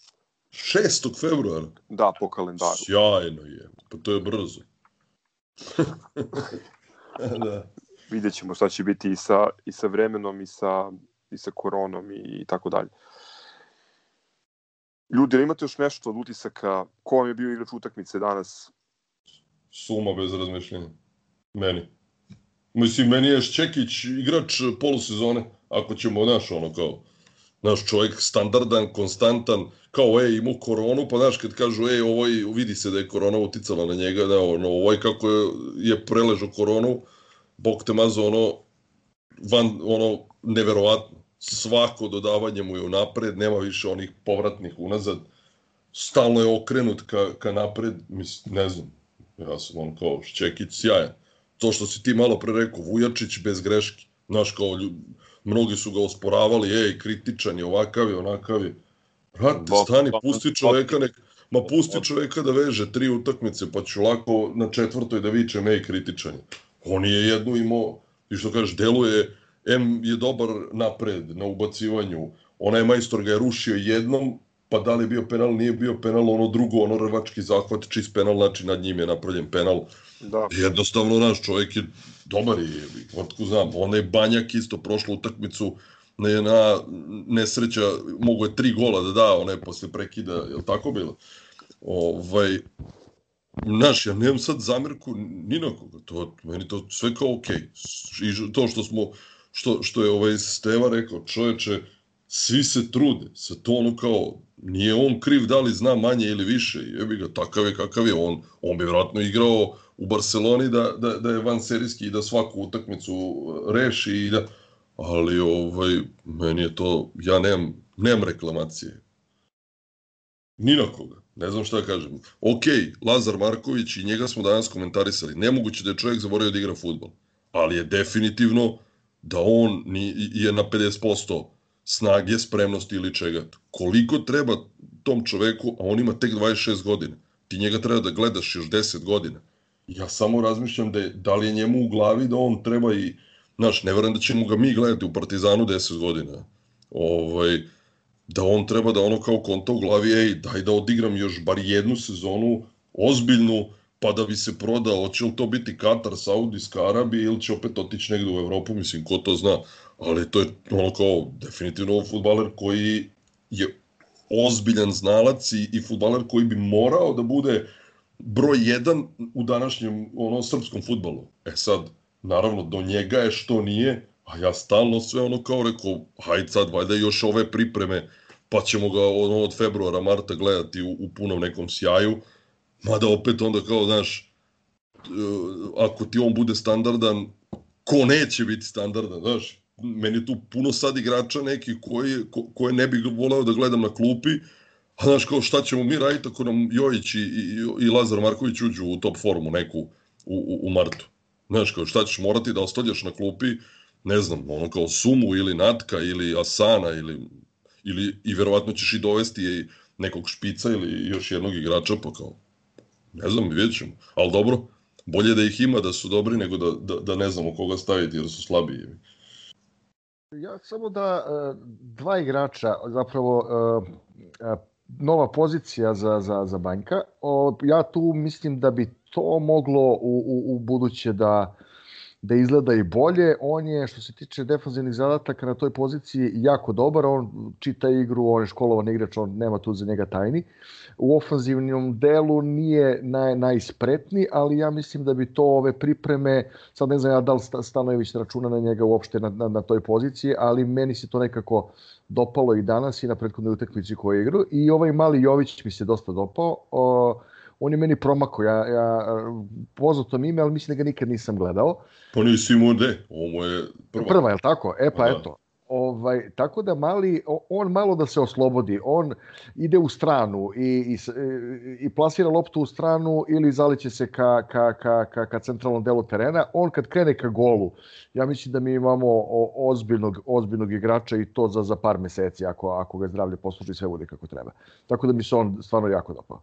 6. februara. Da, po kalendaru. Sjajno je. Pa to je brzo. *laughs* da. Vidjet ćemo šta će biti i sa, i sa vremenom i sa, i sa koronom i, i tako dalje. Ljudi, imate još nešto od utisaka? Ko vam je bio igrač utakmice danas? Suma bez razmišljenja. Meni. Mislim, meni je Šćekić igrač polusezone, ako ćemo, naš, ono, kao, naš čovjek standardan, konstantan, kao, ej, imao koronu, pa znaš, kad kažu, ej, ovoj, vidi se da je korona uticala na njega, da, ono, ovaj kako je, je preležao koronu, bog te mazo, ono, van, ono, neverovatno. Svako dodavanje mu je unapred, nema više onih povratnih unazad, stalno je okrenut ka, ka napred, mislim, ne znam, ja sam on kao Šćekić sjajan. To što si ti malo pre rekao, Vujačić bez greške. Znaš, kao ljud, mnogi su ga osporavali, ej, kritičan je, ovakav je, onakav je. Brate, Bog- stani, Bog- pusti čoveka, nek, ma pusti čoveka da veže tri utakmice, pa ću lako na četvrtoj da vičem, ej, kritičan je. On je jednu imao, i što kažeš, deluje, M je dobar napred na ubacivanju, onaj majstor ga je rušio jednom, pa da li je bio penal, nije bio penal, ono drugo, ono rvački zahvat, čist penal, znači nad njim je napravljen penal. Da. Jednostavno, naš čovjek je dobar i otko znam, onaj Banjak isto prošlu utakmicu ne, na nesreća, mogo je tri gola da da, onaj posle prekida, je li tako bilo? Ovaj, Znaš, ja nemam sad zamerku ni na koga, to, meni to sve kao okej. Okay. I to što smo, što, što je ovaj Steva rekao, čoveče, svi se trude, sa to ono kao, nije on kriv da li zna manje ili više, jebi ga, takav je kakav je, on, on bi vjerojatno igrao u Barceloni da, da, da je van serijski i da svaku utakmicu reši i da, ali ovaj, meni je to, ja nemam, nemam reklamacije. Ni na koga. Ne znam šta da kažem. Ok, Lazar Marković i njega smo danas komentarisali. Nemoguće da je čovjek zaboravio da igra futbol. Ali je definitivno da on je na 50% snage, spremnosti ili čega. Koliko treba tom čoveku, a on ima tek 26 godina. Ti njega treba da gledaš još 10 godina. Ja samo razmišljam da, je, da li je njemu u glavi da on treba i, znaš, ne verujem da ćemo ga mi gledati u Partizanu 10 godina. Ovaj, da on treba da ono kao konta u glavi, ej, daj da odigram još bar jednu sezonu, ozbiljnu, pa da bi se prodao, hoće li to biti Katar, Saudijska Arabija ili će opet otići negde u Evropu, mislim, ko to zna. Ali to je ono kao definitivno futbaler koji je ozbiljan znalac i, i futbaler koji bi morao da bude broj jedan u današnjem ono srpskom futbalu. E sad, naravno, do njega je što nije, a ja stalno sve ono kao rekao, hajde sad, valjda još ove pripreme, pa ćemo ga ono od februara, marta gledati u, u punom nekom sjaju, mada opet onda kao, znaš, e, ako ti on bude standardan, ko neće biti standardan, znaš, meni tu puno sad igrača neki koji, ko, koje ne bih voleo da gledam na klupi, a znaš kao šta ćemo mi raditi ako nam Jojić i, i, i Lazar Marković uđu u top formu neku u, u, u martu. Znaš kao šta ćeš morati da ostavljaš na klupi, ne znam, ono kao Sumu ili Natka ili Asana ili, ili i verovatno ćeš i dovesti i nekog špica ili još jednog igrača, pa kao, ne znam, vidjet ćemo. Ali dobro, bolje da ih ima da su dobri nego da, da, da ne znamo koga staviti jer su slabiji. Ja samo da e, dva igrača, zapravo e, e, nova pozicija za, za, za Banjka, ja tu mislim da bi to moglo u, u, u buduće da da izgleda i bolje. On je, što se tiče defanzivnih zadataka na toj poziciji, jako dobar. On čita igru, on je školovan igrač, on nema tu za njega tajni. U ofanzivnom delu nije naj, najspretniji, ali ja mislim da bi to ove pripreme, sad ne znam ja da li Stanojević računa na njega uopšte na, na, na toj poziciji, ali meni se to nekako dopalo i danas i na prethodnoj utakmici koju igru. I ovaj mali Jović mi se dosta dopao. O, on je meni promako, ja, ja poznato ime, ali mislim da ga nikad nisam gledao. Pa nisi imao de, ovo je prva. Prva, je li tako? E pa da. eto, Ovaj, tako da mali, on malo da se oslobodi, on ide u stranu i, i, i plasira loptu u stranu ili zaliće se ka, ka, ka, ka, ka centralnom delu terena. On kad krene ka golu, ja mislim da mi imamo ozbiljnog, ozbiljnog igrača i to za, za par meseci ako, ako ga zdravlje posluži sve bude kako treba. Tako da mi se on stvarno jako dopao.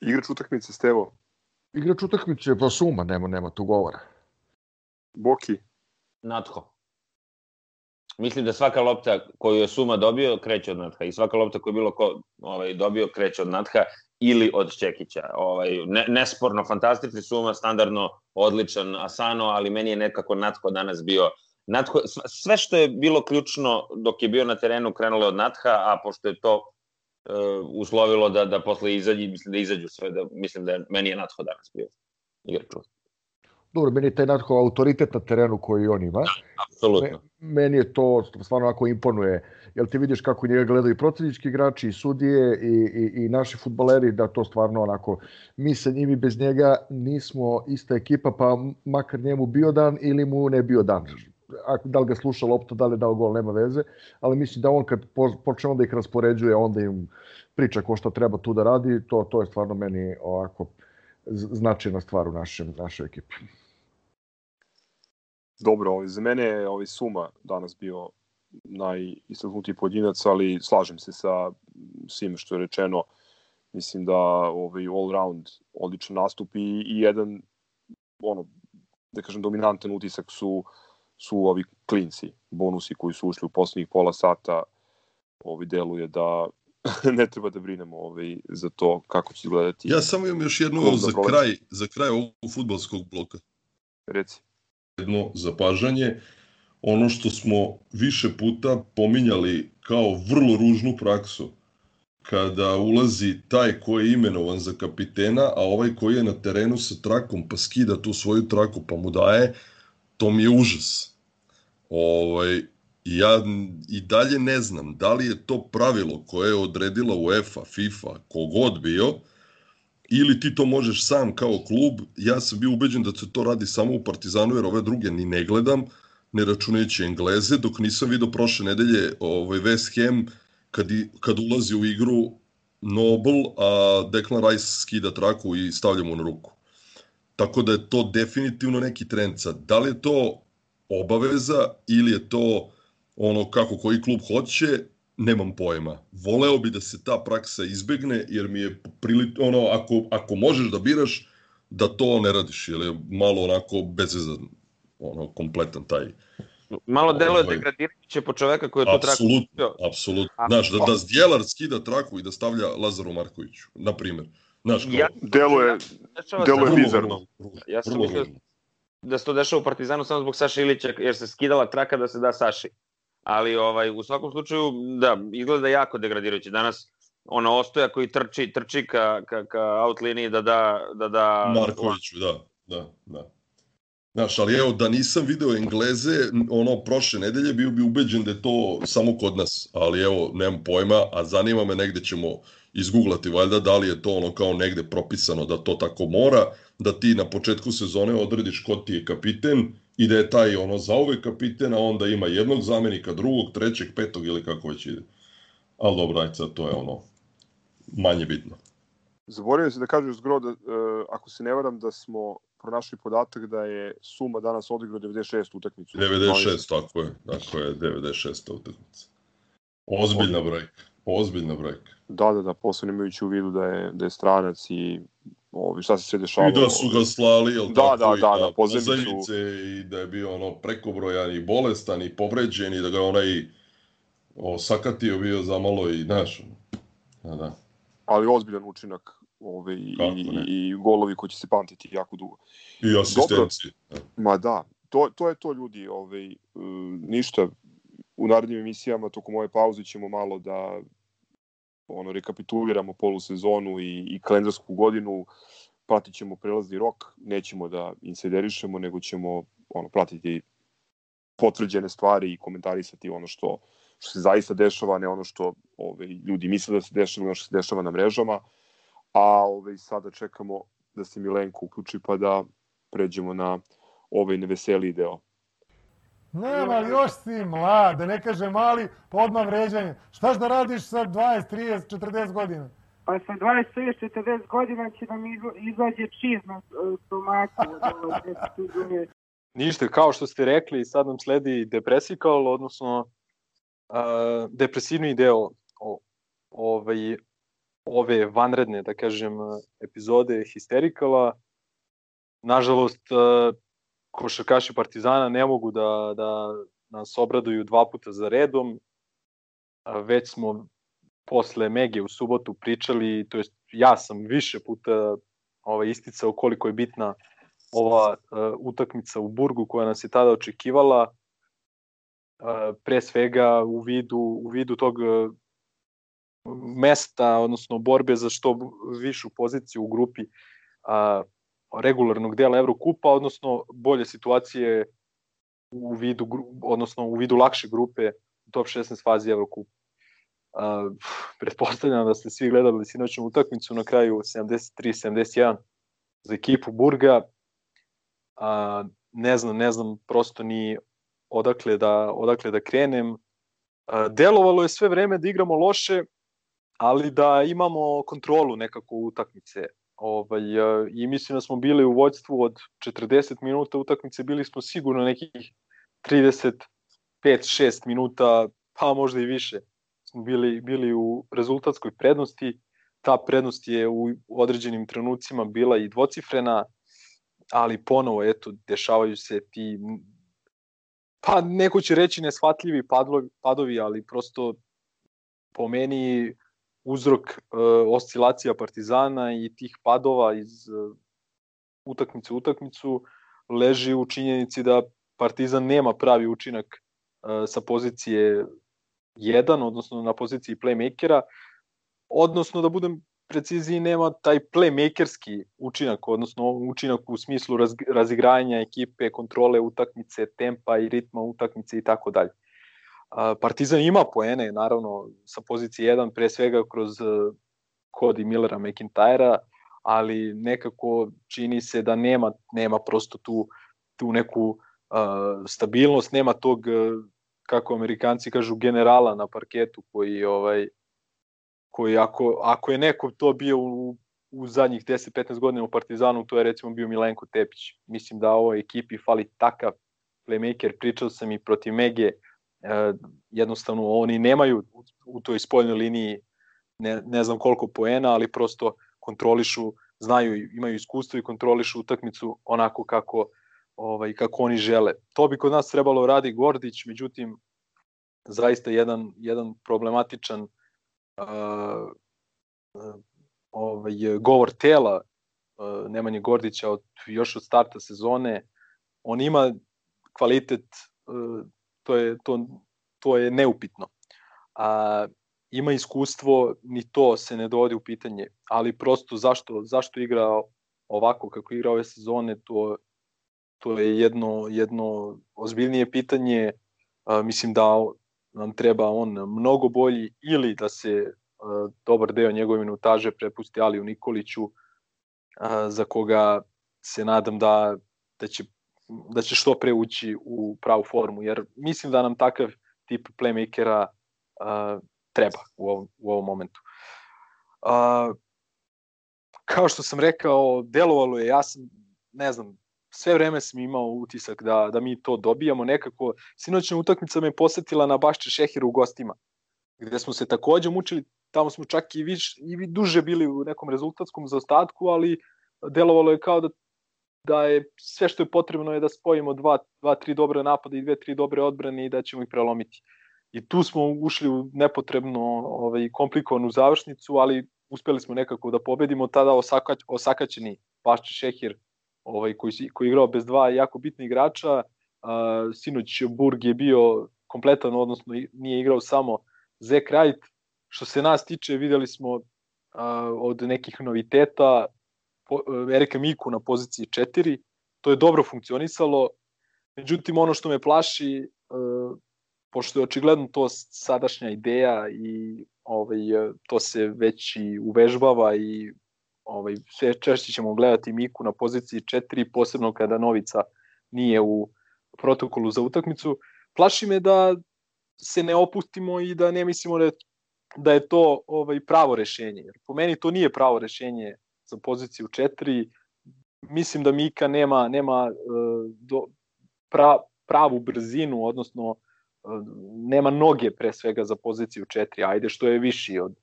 Igrač utakmice Stevo? Igrač utakmice, pa suma, nema, nema tu govora. Boki? Natko. Mislim da svaka lopta koju je Suma dobio kreće od Natha i svaka lopta koju je bilo ko ovaj, dobio kreće od Natha ili od Čekića. Ovaj, ne, nesporno, fantastični Suma, standardno odličan Asano, ali meni je nekako Natko danas bio Natko, sve što je bilo ključno dok je bio na terenu krenulo od Natha, a pošto je to uh, uslovilo da, da posle izađi, mislim da izađu sve, da, mislim da je, meni je Natho danas bio igrač dobro, meni je taj Nathov autoritet na terenu koji on ima. Da, apsolutno. Meni je to stvarno ako imponuje. Jel ti vidiš kako njega gledaju i protivnički igrači, i sudije, i, i, i naši futbaleri, da to stvarno onako, mi sa njimi bez njega nismo ista ekipa, pa makar njemu bio dan ili mu ne bio dan. Da li ga sluša lopta, da li je dao gol, nema veze, ali mislim da on kad počne onda ih raspoređuje, onda im priča ko šta treba tu da radi, to, to je stvarno meni ovako značajna stvar u našem, našoj ekipi. Dobro, ovaj, za mene je ovaj Suma danas bio najistaknutiji pojedinac, ali slažem se sa svim što je rečeno. Mislim da ovaj all round odličan nastup i, i jedan ono da kažem dominantan utisak su su ovi klinci, bonusi koji su ušli u poslednjih pola sata. Ovi deluje da *laughs* ne treba da brinemo ovaj, za to kako će izgledati. Ja samo imam još jednu za kraj, za kraj ovog futbolskog bloka. Reci jedno zapažanje, ono što smo više puta pominjali kao vrlo ružnu praksu, kada ulazi taj ko je imenovan za kapitena, a ovaj koji je na terenu sa trakom pa skida tu svoju traku pa mu daje, to mi je užas. Ovaj, ja i dalje ne znam da li je to pravilo koje je odredila UEFA, FIFA, kogod bio, ili ti to možeš sam kao klub. Ja sam bio ubeđen da se to radi samo u Partizanu, jer ove druge ni ne gledam, ne računajući Engleze, dok nisam vidio prošle nedelje ovaj West Ham kad, kad ulazi u igru Noble, a Declan Rice skida traku i stavlja mu na ruku. Tako da je to definitivno neki trend sad. Da li je to obaveza ili je to ono kako koji klub hoće, nemam pojma. Voleo bi da se ta praksa izbegne, jer mi je prili, ono, ako, ako možeš da biraš, da to ne radiš, jer je malo onako bezvezan, ono, kompletan taj Malo delo je ovaj, degradirajuće po čoveka koji je to traku. Apsolutno, apsolutno. Znaš, da, da Zdjelar skida traku i da stavlja Lazaru Markoviću, na primjer. Znaš. Ja, delo je, delo je bizarno. Ja sam mislio da se to dešava u Partizanu samo zbog Saša Ilića, jer se skidala traka da se da Saši ali ovaj u svakom slučaju da izgleda jako degradirajuće danas ono Ostoja koji trči trči ka ka ka out liniji da da da da Markoviću da da da Znaš, ali evo, da nisam video Engleze, ono, prošle nedelje bio bi ubeđen da je to samo kod nas. Ali evo, nemam pojma, a zanima me negde ćemo izguglati valjda da li je to ono kao negde propisano da to tako mora, da ti na početku sezone odrediš ko ti je kapiten i da je taj ono zauvek kapiten, a onda ima jednog zamenika, drugog, trećeg, petog ili kako već ide. Ali dobro, ajde sad, to je ono manje bitno. Zaboravio se da kažeš zgro da, uh, ako se ne varam da smo pronašli podatak da je Suma danas odigrao 96 utakmicu. 96, tako je, tako je, 96 utakmica. Ozbiljna brojka, ozbiljna brojka. Da, da, da, posebno imajući u vidu da je, da je stranac i ovi, šta se sve dešavalo. I da su ga slali, jel da, tako, da, da, i da, pozemicu. i da je bio ono prekobrojan i bolestan i povređen i da ga onaj osakatio bio za malo i, znaš, da, da. Ali ozbiljan učinak ove, i, i, i golovi koji će se pamtiti jako dugo. I asistencije. Ma da, to, to je to ljudi, ovaj, e, ništa, u narednim emisijama tokom ove pauze ćemo malo da ono rekapituliramo polusezonu i, i kalendarsku godinu, pratit ćemo prelazni rok, nećemo da insiderišemo, nego ćemo ono, pratiti potvrđene stvari i komentarisati ono što, što se zaista dešava, ne ono što ovaj, ljudi misle da se dešava, ono što se dešava na mrežama. A ovaj, sada čekamo da se Milenko uključi pa da pređemo na ovaj neveseliji deo. Nema, ali još si mlad, da ne kaže mali, pa odmah vređanje. Štaš da radiš sa 20, 30, 40 godina? Pa sa 20, 40 godina će nam izađe čiz na stomaku sezone. Ništa, kao što ste rekli, sad nam sledi depresikal, odnosno uh, depresivni deo o, ovaj, ove vanredne, da kažem, epizode Histerikala. Nažalost, uh, košarkaši Partizana ne mogu da, da nas obraduju dva puta za redom. Već smo posle Mege u subotu pričali, to jest ja sam više puta ovaj, isticao koliko je bitna ova uh, utakmica u Burgu koja nas je tada očekivala uh, pre svega u vidu u vidu tog uh, mesta odnosno borbe za što višu poziciju u grupi uh, regularnog dela Evrokupa odnosno bolje situacije u vidu odnosno u vidu lakše grupe u top 16 fazi Evrokupa. Uh, pretpostavljam da ste svi gledali sinoćnu utakmicu na kraju 73-71 za ekipu Burga a, ne znam, ne znam prosto ni odakle da, odakle da krenem. A, delovalo je sve vreme da igramo loše, ali da imamo kontrolu nekako utakmice. Ovaj, a, I mislim da smo bili u vođstvu od 40 minuta utakmice, bili smo sigurno nekih 35-6 minuta, pa možda i više. Smo bili, bili u rezultatskoj prednosti. Ta prednost je u određenim trenucima bila i dvocifrena, ali ponovo, eto, dešavaju se ti, pa neko će reći neshvatljivi padlovi, padovi, ali prosto po meni uzrok e, oscilacija Partizana i tih padova iz e, utakmice u utakmicu leži u činjenici da Partizan nema pravi učinak e, sa pozicije 1, odnosno na poziciji playmakera, odnosno da budem preciziji nema taj playmakerski učinak, odnosno učinak u smislu raz, razigranja ekipe, kontrole utakmice, tempa i ritma utakmice i tako dalje. Partizan ima poene, naravno, sa pozicije 1, pre svega kroz Cody Millera McIntyra, ali nekako čini se da nema, nema prosto tu, tu neku uh, stabilnost, nema tog, uh, kako amerikanci kažu, generala na parketu koji ovaj, koji ako, ako je neko to bio u, u zadnjih 10-15 godina u Partizanu, to je recimo bio Milenko Tepić. Mislim da ovoj ekipi fali takav playmaker, pričao sam i protiv Mege, e, jednostavno oni nemaju u, u toj spoljnoj liniji ne, ne znam koliko poena, ali prosto kontrolišu, znaju, imaju iskustvo i kontrolišu utakmicu onako kako ovaj kako oni žele. To bi kod nas trebalo radi Gordić, međutim zaista jedan jedan problematičan uh, ovaj, govor tela uh, Nemanje Gordića od, još od starta sezone. On ima kvalitet, uh, to, je, to, to je neupitno. A, ima iskustvo, ni to se ne dovodi u pitanje, ali prosto zašto, zašto igra ovako kako igra ove sezone, to, to je jedno, jedno ozbiljnije pitanje. A, mislim da nam treba on mnogo bolji ili da se uh, dobar deo njegove minutaže prepusti Aliju Nikoliću uh, za koga se nadam da, da, će, da će što pre ući u pravu formu, jer mislim da nam takav tip playmakera uh, treba u ovom, u ovom momentu. Uh, kao što sam rekao, delovalo je, ja sam, ne znam, sve vreme sam imao utisak da, da mi to dobijamo nekako. Sinoćna utakmica me posetila na Bašče Šehiru u gostima, gde smo se takođe mučili, tamo smo čak i, viš, i duže bili u nekom rezultatskom zaostatku, ali delovalo je kao da, da je sve što je potrebno je da spojimo dva, dva tri dobre napada i dve, tri dobre odbrane i da ćemo ih prelomiti. I tu smo ušli u nepotrebno ovaj, komplikovanu završnicu, ali uspeli smo nekako da pobedimo, tada osakać, osakaćeni Pašče Šehir, ovaj, koji, koji je igrao bez dva jako bitni igrača, a, sinoć Burg je bio kompletan, odnosno nije igrao samo Zek Wright. Što se nas tiče, videli smo a, od nekih noviteta Erika Miku na poziciji 4, to je dobro funkcionisalo, međutim ono što me plaši, a, pošto je očigledno to sadašnja ideja i ovaj, to se već i uvežbava i ovaj, sve češće ćemo gledati Miku na poziciji 4, posebno kada Novica nije u protokolu za utakmicu. Plaši me da se ne opustimo i da ne mislimo da je, da je to ovaj pravo rešenje. Jer po meni to nije pravo rešenje za poziciju 4. Mislim da Mika nema nema uh, do, pra, pravu brzinu, odnosno uh, nema noge pre svega za poziciju 4. Ajde što je viši od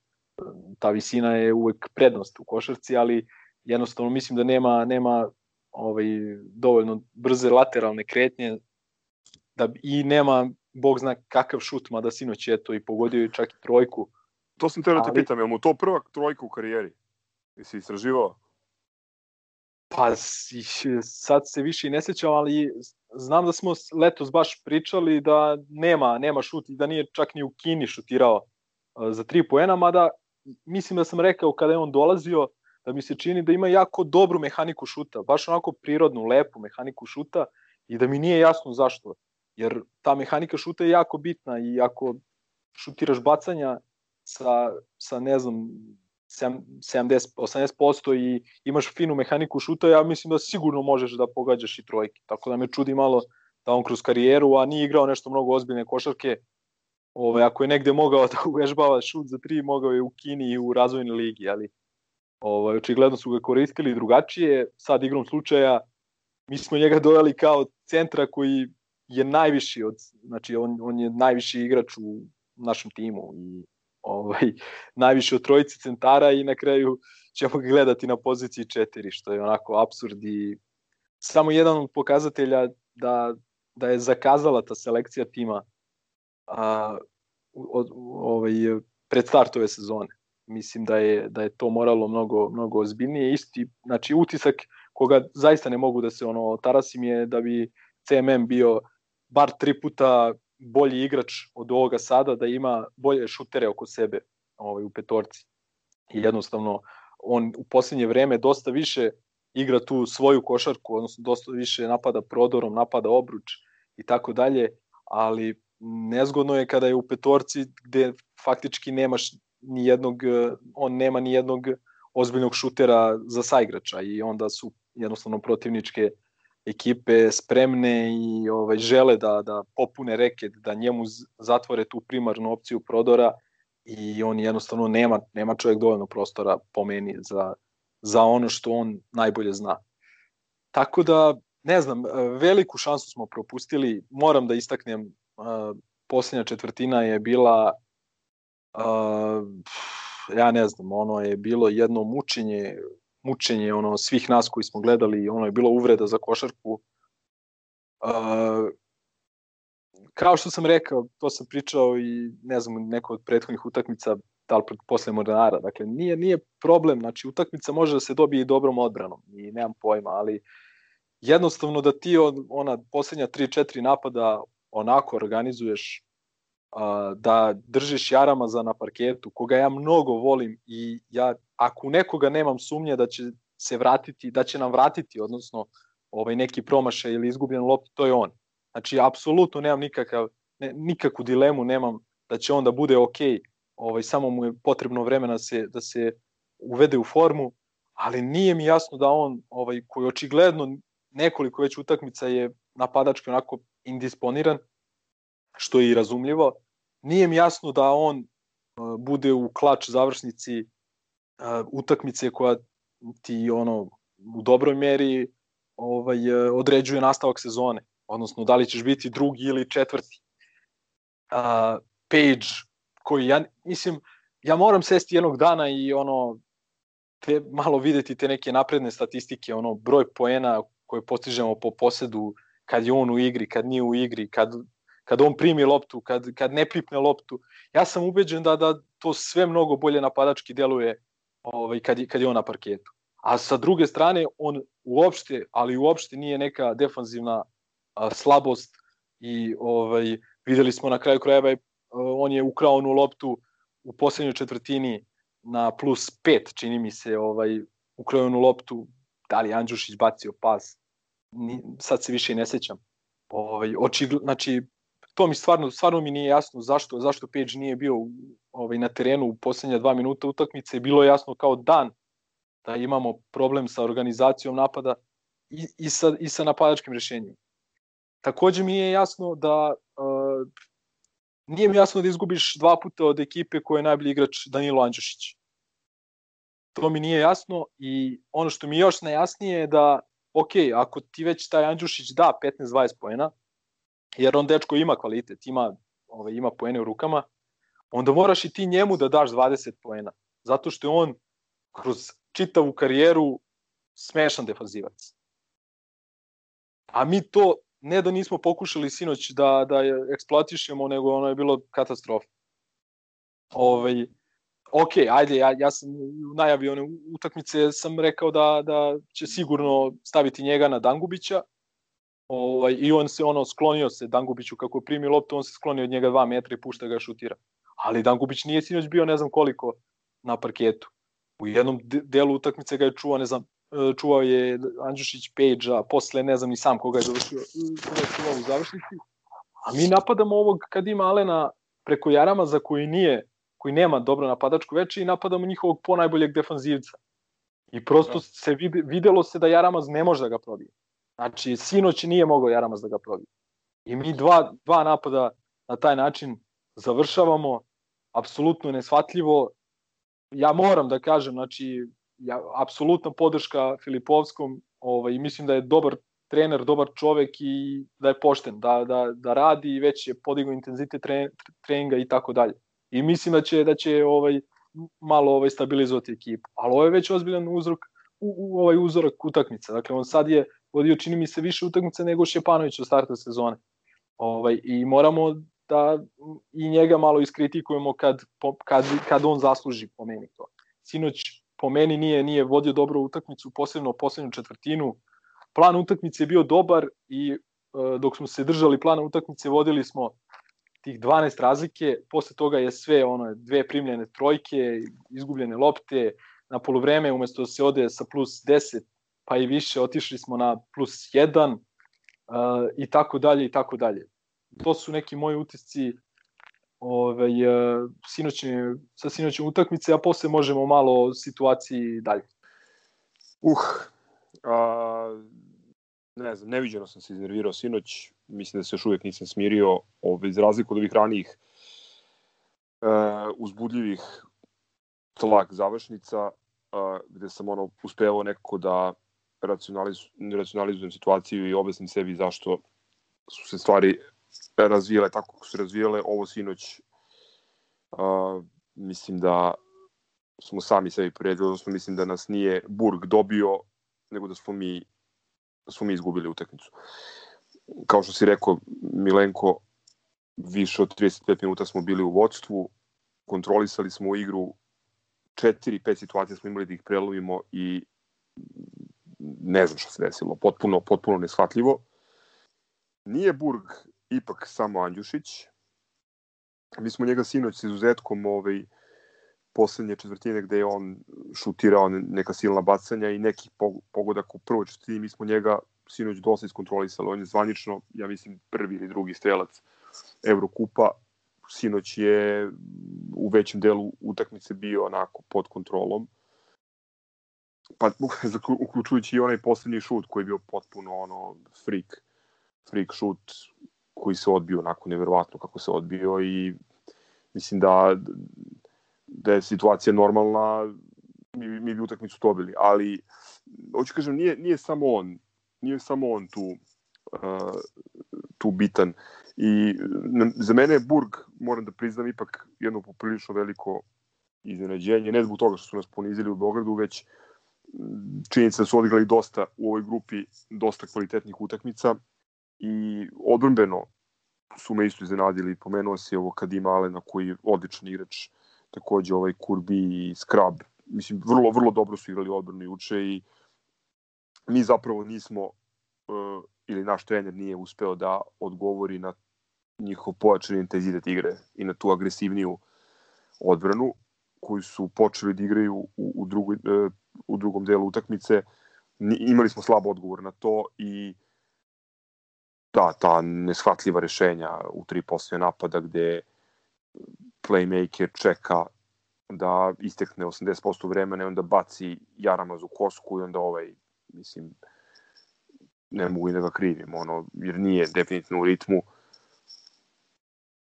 ta visina je uvek prednost u košarci, ali jednostavno mislim da nema nema ovaj dovoljno brze lateralne kretnje da i nema bog zna kakav šut, mada sinoć je to i pogodio i čak i trojku. To sam teo da te ali... pitam, je mu to prva trojka u karijeri? Jesi istraživao? Pa sad se više i ne sećam, ali znam da smo letos baš pričali da nema, nema šut i da nije čak ni u Kini šutirao za tri poena, mada mislim da sam rekao kada je on dolazio da mi se čini da ima jako dobru mehaniku šuta, baš onako prirodnu, lepu mehaniku šuta i da mi nije jasno zašto. Jer ta mehanika šuta je jako bitna i ako šutiraš bacanja sa, sa ne znam, 70, 80% i imaš finu mehaniku šuta, ja mislim da sigurno možeš da pogađaš i trojke. Tako da me čudi malo da on kroz karijeru, a nije igrao nešto mnogo ozbiljne košarke, Ove, ako je negde mogao *laughs* da uvežbava šut za tri, mogao je u Kini i u razvojnoj ligi, ali ove, očigledno su ga koristili drugačije. Sad igrom slučaja, mi smo njega doveli kao centra koji je najviši od, znači on, on je najviši igrač u našem timu i ovaj, najviše od trojice centara i na kraju ćemo ga gledati na poziciji 4, što je onako absurd i samo jedan od pokazatelja da, da je zakazala ta selekcija tima a, od, ovaj, pred start ove sezone. Mislim da je, da je to moralo mnogo, mnogo ozbiljnije. Isti, znači utisak koga zaista ne mogu da se ono tarasim je da bi CMM bio bar tri puta bolji igrač od ovoga sada, da ima bolje šutere oko sebe ovaj, u petorci. I jednostavno, on u poslednje vreme dosta više igra tu svoju košarku, odnosno dosta više napada prodorom, napada obruč i tako dalje, ali nezgodno je kada je u petorci gde faktički nemaš ni jednog, on nema ni jednog ozbiljnog šutera za saigrača i onda su jednostavno protivničke ekipe spremne i ovaj žele da da popune reket, da njemu zatvore tu primarnu opciju prodora i on jednostavno nema nema čovjek dovoljno prostora po meni za za ono što on najbolje zna. Tako da ne znam, veliku šansu smo propustili. Moram da istaknem uh, posljednja četvrtina je bila uh, ja ne znam, ono je bilo jedno mučenje mučenje ono svih nas koji smo gledali, ono je bilo uvreda za košarku. Uh, kao što sam rekao, to sam pričao i ne znam, neko od prethodnih utakmica, da li posle Mornara, dakle nije, nije problem, znači utakmica može da se dobije i dobrom odbranom i nemam pojma, ali jednostavno da ti od, ona poslednja 3-4 napada onako organizuješ da držiš Jaramaza na parketu, koga ja mnogo volim i ja, ako nekoga nemam sumnje da će se vratiti, da će nam vratiti, odnosno ovaj neki promašaj ili izgubljen loptu, to je on. Znači, apsolutno nemam nikakav, ne, nikakvu dilemu nemam da će on da bude ok, ovaj, samo mu je potrebno vremena da se, da se uvede u formu, ali nije mi jasno da on, ovaj, koji očigledno nekoliko već utakmica je napadački onako indisponiran, što je i razumljivo. Nije mi jasno da on uh, bude u klač završnici uh, utakmice koja ti ono u dobroj meri ovaj uh, određuje nastavak sezone, odnosno da li ćeš biti drugi ili četvrti. Uh, Page koji ja mislim ja moram sesti jednog dana i ono te malo videti te neke napredne statistike, ono broj poena koje postižemo po posedu kad je on u igri, kad nije u igri, kad, kad on primi loptu, kad, kad ne pipne loptu. Ja sam ubeđen da, da to sve mnogo bolje napadački deluje ovaj, kad, kad je on na parketu. A sa druge strane, on uopšte, ali uopšte nije neka defanzivna a, slabost i ovaj, videli smo na kraju krajeva, a, on je ukrao onu loptu u poslednjoj četvrtini na plus 5, čini mi se, ovaj, ukrao onu loptu, da li Andžušić bacio pas, ni, sad se više i ne sećam. Ovaj, očigl, znači, to mi stvarno, stvarno mi nije jasno zašto, zašto Page nije bio ovaj, na terenu u poslednja dva minuta utakmice. Bilo je jasno kao dan da imamo problem sa organizacijom napada i, i, sa, i sa napadačkim rešenjem. Takođe mi je jasno da uh, nije mi jasno da izgubiš dva puta od ekipe koja je najbolji igrač Danilo Andjušić. To mi nije jasno i ono što mi je još najjasnije je da, ok, ako ti već taj Andjušić da 15-20 poena, jer on dečko ima kvalitet, ima, ovaj, ima poene u rukama, onda moraš i ti njemu da daš 20 poena. Zato što je on kroz čitavu karijeru smešan defanzivac. A mi to ne da nismo pokušali sinoć da, da je eksploatišemo, nego ono je bilo katastrofa. Ovaj, ok, ajde, ja, ja sam u najavi one utakmice sam rekao da, da će sigurno staviti njega na Dangubića, ovaj, i on se ono sklonio se Dangubiću kako je primio loptu, on se sklonio od njega 2 metra i pušta ga šutira. Ali Dangubić nije sinoć bio ne znam koliko na parketu. U jednom delu utakmice ga je čuvao, ne znam, e, čuvao je Andžušić Page, a posle ne znam ni sam koga je završio, koga je čuvao u završnici. A mi napadamo ovog kad ima Alena preko Jarama za koji nije, koji nema dobro napadačko veče i napadamo njihovog ponajboljeg defanzivca. I prosto se vide, videlo se da Jaramaz ne može da ga probije. Znači, sinoć nije mogao Jaramaz da ga probije. I mi dva, dva napada na taj način završavamo, apsolutno nesvatljivo. Ja moram da kažem, znači, ja, apsolutna podrška Filipovskom, ovaj, mislim da je dobar trener, dobar čovek i da je pošten, da, da, da radi i već je podigao intenzitet tre, treninga i tako dalje. I mislim da će, da će ovaj, malo ovaj, stabilizovati ekipu. Ali ovo je već ozbiljan uzrok, u, u, ovaj uzorak utakmice. Dakle, on sad je vodio, čini mi se, više utakmice nego Šepanović u startu sezone. Ovaj, I moramo da i njega malo iskritikujemo kad, kad, kad on zasluži po meni to. Sinoć po meni nije nije vodio dobro utakmicu, posebno poslednju četvrtinu. Plan utakmice je bio dobar i e, dok smo se držali plana utakmice vodili smo tih 12 razlike, posle toga je sve ono dve primljene trojke, izgubljene lopte, na polovreme umesto da se ode sa plus 10 pa i više, otišli smo na plus 1 uh, i tako dalje i tako dalje. To su neki moji utisci ovaj, uh, sinoćne, sa sinoćne utakmice, a posle možemo malo o situaciji dalje. Uh, a, ne znam, neviđeno sam se iznervirao sinoć, mislim da se još uvijek nisam smirio, ovaj, iz razliku od ovih ranijih uh, uzbudljivih tlak završnica, uh, gde sam ono uspevao nekako da racionaliz, racionalizujem situaciju i objasnim sebi zašto su se stvari razvijele tako kako su razvijele. Ovo sinoć uh, mislim da smo sami sebi poredili, odnosno mislim da nas nije Burg dobio, nego da smo mi, da smo mi izgubili utakmicu. Kao što si rekao, Milenko, više od 35 minuta smo bili u vodstvu, kontrolisali smo igru, 4-5 situacija smo imali da ih prelomimo i ne znam šta se desilo, potpuno, potpuno neshvatljivo. Nije Burg ipak samo Andjušić. Mi smo njega sinoć s izuzetkom ovaj, poslednje četvrtine gde je on šutirao neka silna bacanja i neki pogodak u prvoj četvrtini, mi smo njega sinoć dosta iskontrolisali. On je zvanično, ja mislim, prvi ili drugi strelac Evrokupa. Sinoć je u većem delu utakmice bio onako pod kontrolom pa *laughs* uključujući i onaj poslednji šut koji je bio potpuno ono freak, freak šut koji se odbio onako neverovatno kako se odbio i mislim da da je situacija normalna mi, mi bi utakmicu dobili, ali hoću kažem nije, nije samo on nije samo on tu uh, tu bitan i za mene je Burg moram da priznam ipak jedno poprilično veliko iznenađenje, ne zbog toga što su nas ponizili u Beogradu, već činjenica da su odigrali dosta u ovoj grupi, dosta kvalitetnih utakmica i odbrambeno su me isto iznenadili, pomenuo se ovo Kadim Alena koji je odličan igrač, takođe ovaj Kurbi i Skrab. Mislim, vrlo, vrlo dobro su igrali odbranu juče i mi zapravo nismo, uh, ili naš trener nije uspeo da odgovori na njihov pojačan intenzitet igre i na tu agresivniju odbranu koju su počeli da igraju u, u, drugoj, uh, u drugom delu utakmice. Imali smo slab odgovor na to i da, ta neshvatljiva rešenja u tri poslije napada gde playmaker čeka da istekne 80% vremena i onda baci Jaramaz u kosku i onda ovaj, mislim, ne mogu i da ga krivim, ono, jer nije definitivno u ritmu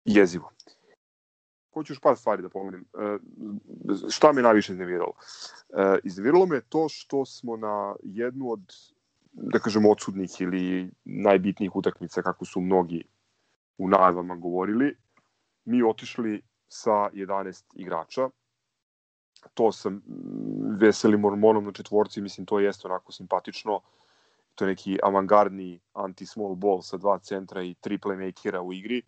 jezivo. Hoću još par stvari da pomenem. E, šta me najviše izneviralo? E, izneviralo me to što smo na jednu od, da kažem, odsudnih ili najbitnijih utakmica, kako su mnogi u najavama govorili, mi otišli sa 11 igrača, to sa veselim mormonom na četvorci, mislim to jeste onako simpatično. To je neki avangardni anti-small ball sa dva centra i tri playmakera u igri.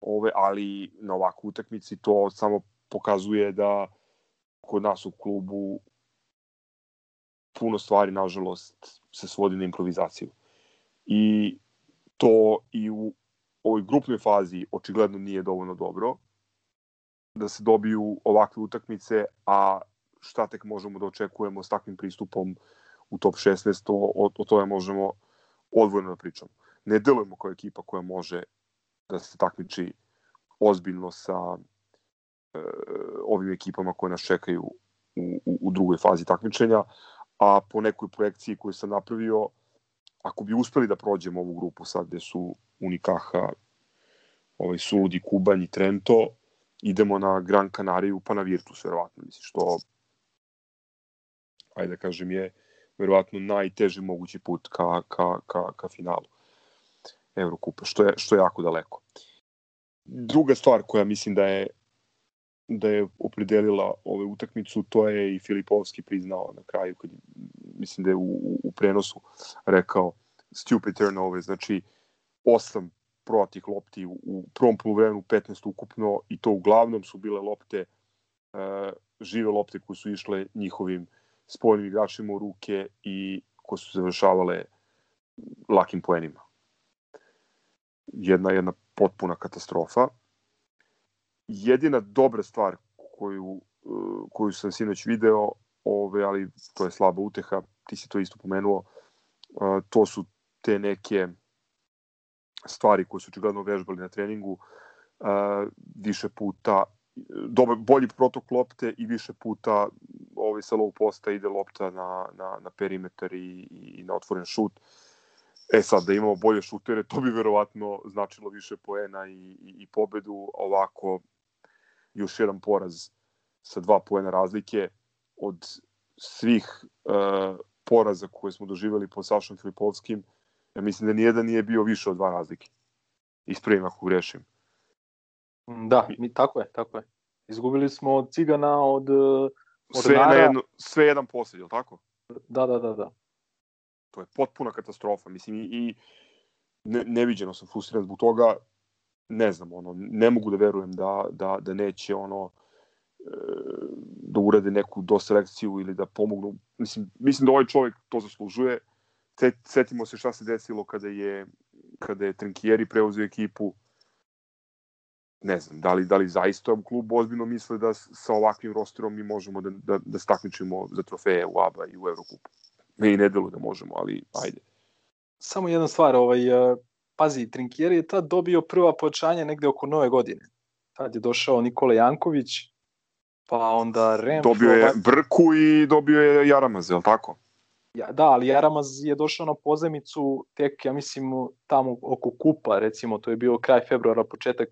Ove, ali na ovakvu utakmici to samo pokazuje da kod nas u klubu puno stvari, nažalost, se svodi na improvizaciju. I to i u ovoj grupnoj fazi očigledno nije dovoljno dobro da se dobiju ovakve utakmice, a šta tek možemo da očekujemo s takvim pristupom u top 16, o, o, o tome možemo odvojno da pričamo. Ne delujemo kao ekipa koja može da se takmiči ozbiljno sa e, ovim ekipama koje nas čekaju u, u, u drugoj fazi takmičenja, a po nekoj projekciji koju sam napravio, ako bi uspeli da prođemo ovu grupu sad gde su Unikaha, ovaj Suludi, Kubanj i Trento, idemo na Gran Canariju pa na Virtus, verovatno. Mislim, što, ajde da kažem, je verovatno najteži mogući put ka, ka, ka, ka finalu Evrokupa, što je, što je jako daleko. Druga stvar koja mislim da je da je opredelila ove utakmicu, to je i Filipovski priznao na kraju, kad, mislim da je u, u prenosu rekao stupid turnover, znači osam proatih lopti u, u prvom polovremenu 15 ukupno i to uglavnom su bile lopte uh, žive lopte koje su išle njihovim spoljnim igračima u ruke i koje su završavale lakim poenima. Jedna jedna potpuna katastrofa. Jedina dobra stvar koju, uh, koju sam sinoć video, ove, ali to je slaba uteha, ti si to isto pomenuo, uh, to su te neke stvari koje su očigledno vežbali na treningu uh, više puta dobar, bolji protok lopte i više puta ovaj sa low posta ide lopta na, na, na perimetar i, i na otvoren šut. E sad, da imamo bolje šutere, to bi verovatno značilo više poena i, i, i pobedu. Ovako, još jedan poraz sa dva poena razlike od svih uh, poraza koje smo doživeli po Sašom Filipovskim, Ja mislim da nijedan nije bio više od dva razlike. Ispravim ako grešim. Da, mi, tako je, tako je. Izgubili smo od Cigana, od, od sve, Nara. Na jedno, sve jedan posled, je li tako? Da, da, da, da. To je potpuna katastrofa. Mislim, i, i ne, neviđeno sam frustriran zbog toga. Ne znam, ono, ne mogu da verujem da, da, da neće ono e, da urade neku doselekciju ili da pomognu. Mislim, mislim da ovaj čovjek to zaslužuje setimo se šta se desilo kada je kada je Trinkieri preuzeo ekipu ne znam, da li, da li zaista u klubu ozbiljno misle da sa ovakvim rosterom mi možemo da, da, da stakmičimo za trofeje u ABA i u *laughs* Evrokupu. Meni ne delu da možemo, ali ajde. Samo jedna stvar, ovaj, pazi, Trinkieri je tad dobio prva pojačanja negde oko nove godine. Tad je došao Nikola Janković, pa onda Remfo... Dobio je Brku i dobio je Jaramaz, je li tako? Ja, da, ali Jaramaz je došao na pozemicu tek, ja mislim, tamo oko kupa, recimo, to je bio kraj februara, početak,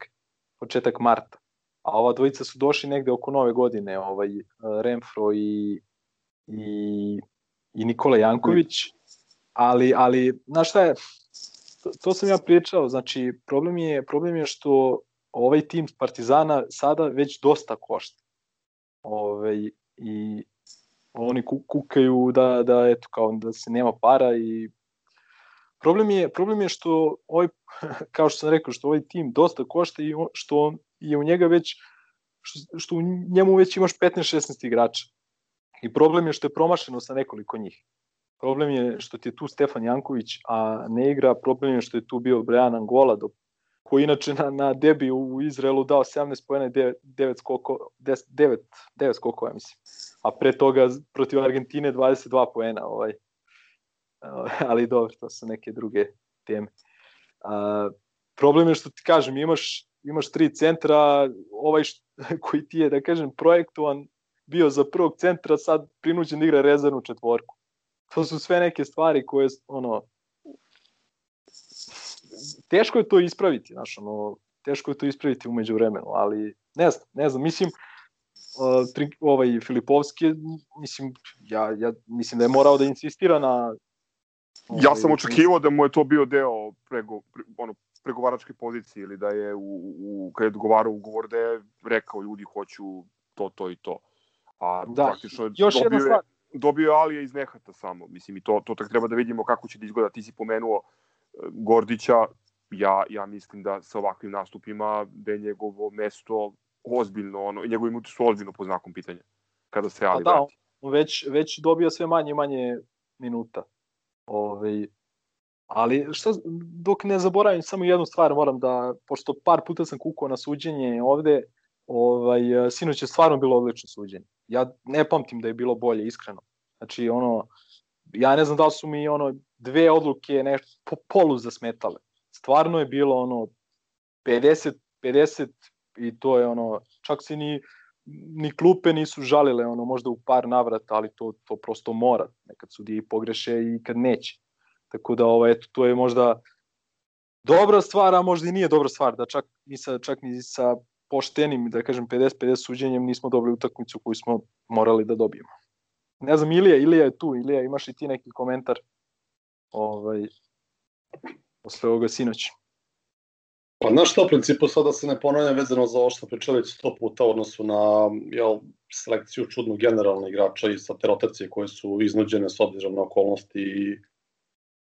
početak marta. A ova dvojica su došli negde oko nove godine, ovaj, Renfro i, i, i Nikola Janković, ali, ali, znaš šta je, to, to sam ja pričao, znači, problem je, problem je što ovaj tim Partizana sada već dosta košta. Ove, ovaj, I oni kukaju da, da, eto, kao da se nema para i problem je, problem je što ovaj, *laughs* kao što sam rekao, što ovaj tim dosta košta i što je u njega već, što, što u njemu već imaš 15-16 igrača. I problem je što je promašeno sa nekoliko njih. Problem je što ti je tu Stefan Janković, a ne igra. Problem je što je tu bio Brian Angola, do, koji inače na, na debi u Izraelu dao 17 pojena i 9, 9 skoko, 10, 9, 9 skokova, mislim. A pre toga protiv Argentine 22 poena. Ovaj. *laughs* Ali dobro, to su neke druge teme. A, problem je što ti kažem, imaš, imaš tri centra, ovaj što, *laughs* koji ti je, da kažem, projektovan bio za prvog centra, sad prinuđen da igra rezervnu četvorku. To su sve neke stvari koje, ono, teško je to ispraviti, znaš, ono, teško je to ispraviti umeđu vremenu, ali ne znam, ne znam, mislim, uh, ovaj Filipovski, mislim, ja, ja mislim da je morao da insistira na Ovaj, ja sam očekivao da mu je to bio deo prego, pre, ono, pregovaračke pozicije ili da je u, u kada je dogovarao ugovor da je rekao ljudi hoću to, to i to. A da, praktično još dobio, je, dobio je Alija iz nehata samo. Mislim, i to, to tak treba da vidimo kako će da izgleda. Ti si pomenuo e, Gordića, ja, ja mislim da sa ovakvim nastupima da je njegovo mesto ozbiljno, ono, njegovi muti su ozbiljno po znakom pitanja kada se Ali pa da, vrati. već, već dobio sve manje i manje minuta. Ove, ovaj, ali šta, dok ne zaboravim samo jednu stvar, moram da, pošto par puta sam kukao na suđenje ovde, ovaj, sinoć je stvarno bilo odlično suđenje. Ja ne pamtim da je bilo bolje, iskreno. Znači, ono, ja ne znam da su mi ono dve odluke nešto po, polu zasmetale. Stvarno je bilo ono 50 50 i to je ono čak se ni ni klupe nisu žalile ono možda u par navrata, ali to to prosto mora. Nekad sudije pogreše i kad neće. Tako da ovaj eto to je možda dobra stvar, a možda i nije dobra stvar da čak ni sa čak ni sa poštenim, da kažem 50-50 suđenjem nismo dobili utakmicu koju smo morali da dobijemo. Ne znam, Ilija, Ilija je tu, Ilija, imaš i ti neki komentar ovaj, posle ovoga sinoća? Pa znaš što, u principu sada se ne ponavljam vezano za ovo što pričali sto puta u odnosu na jel, selekciju čudnog generalnih igrača i sa te rotacije koje su iznuđene s obzirom na okolnosti i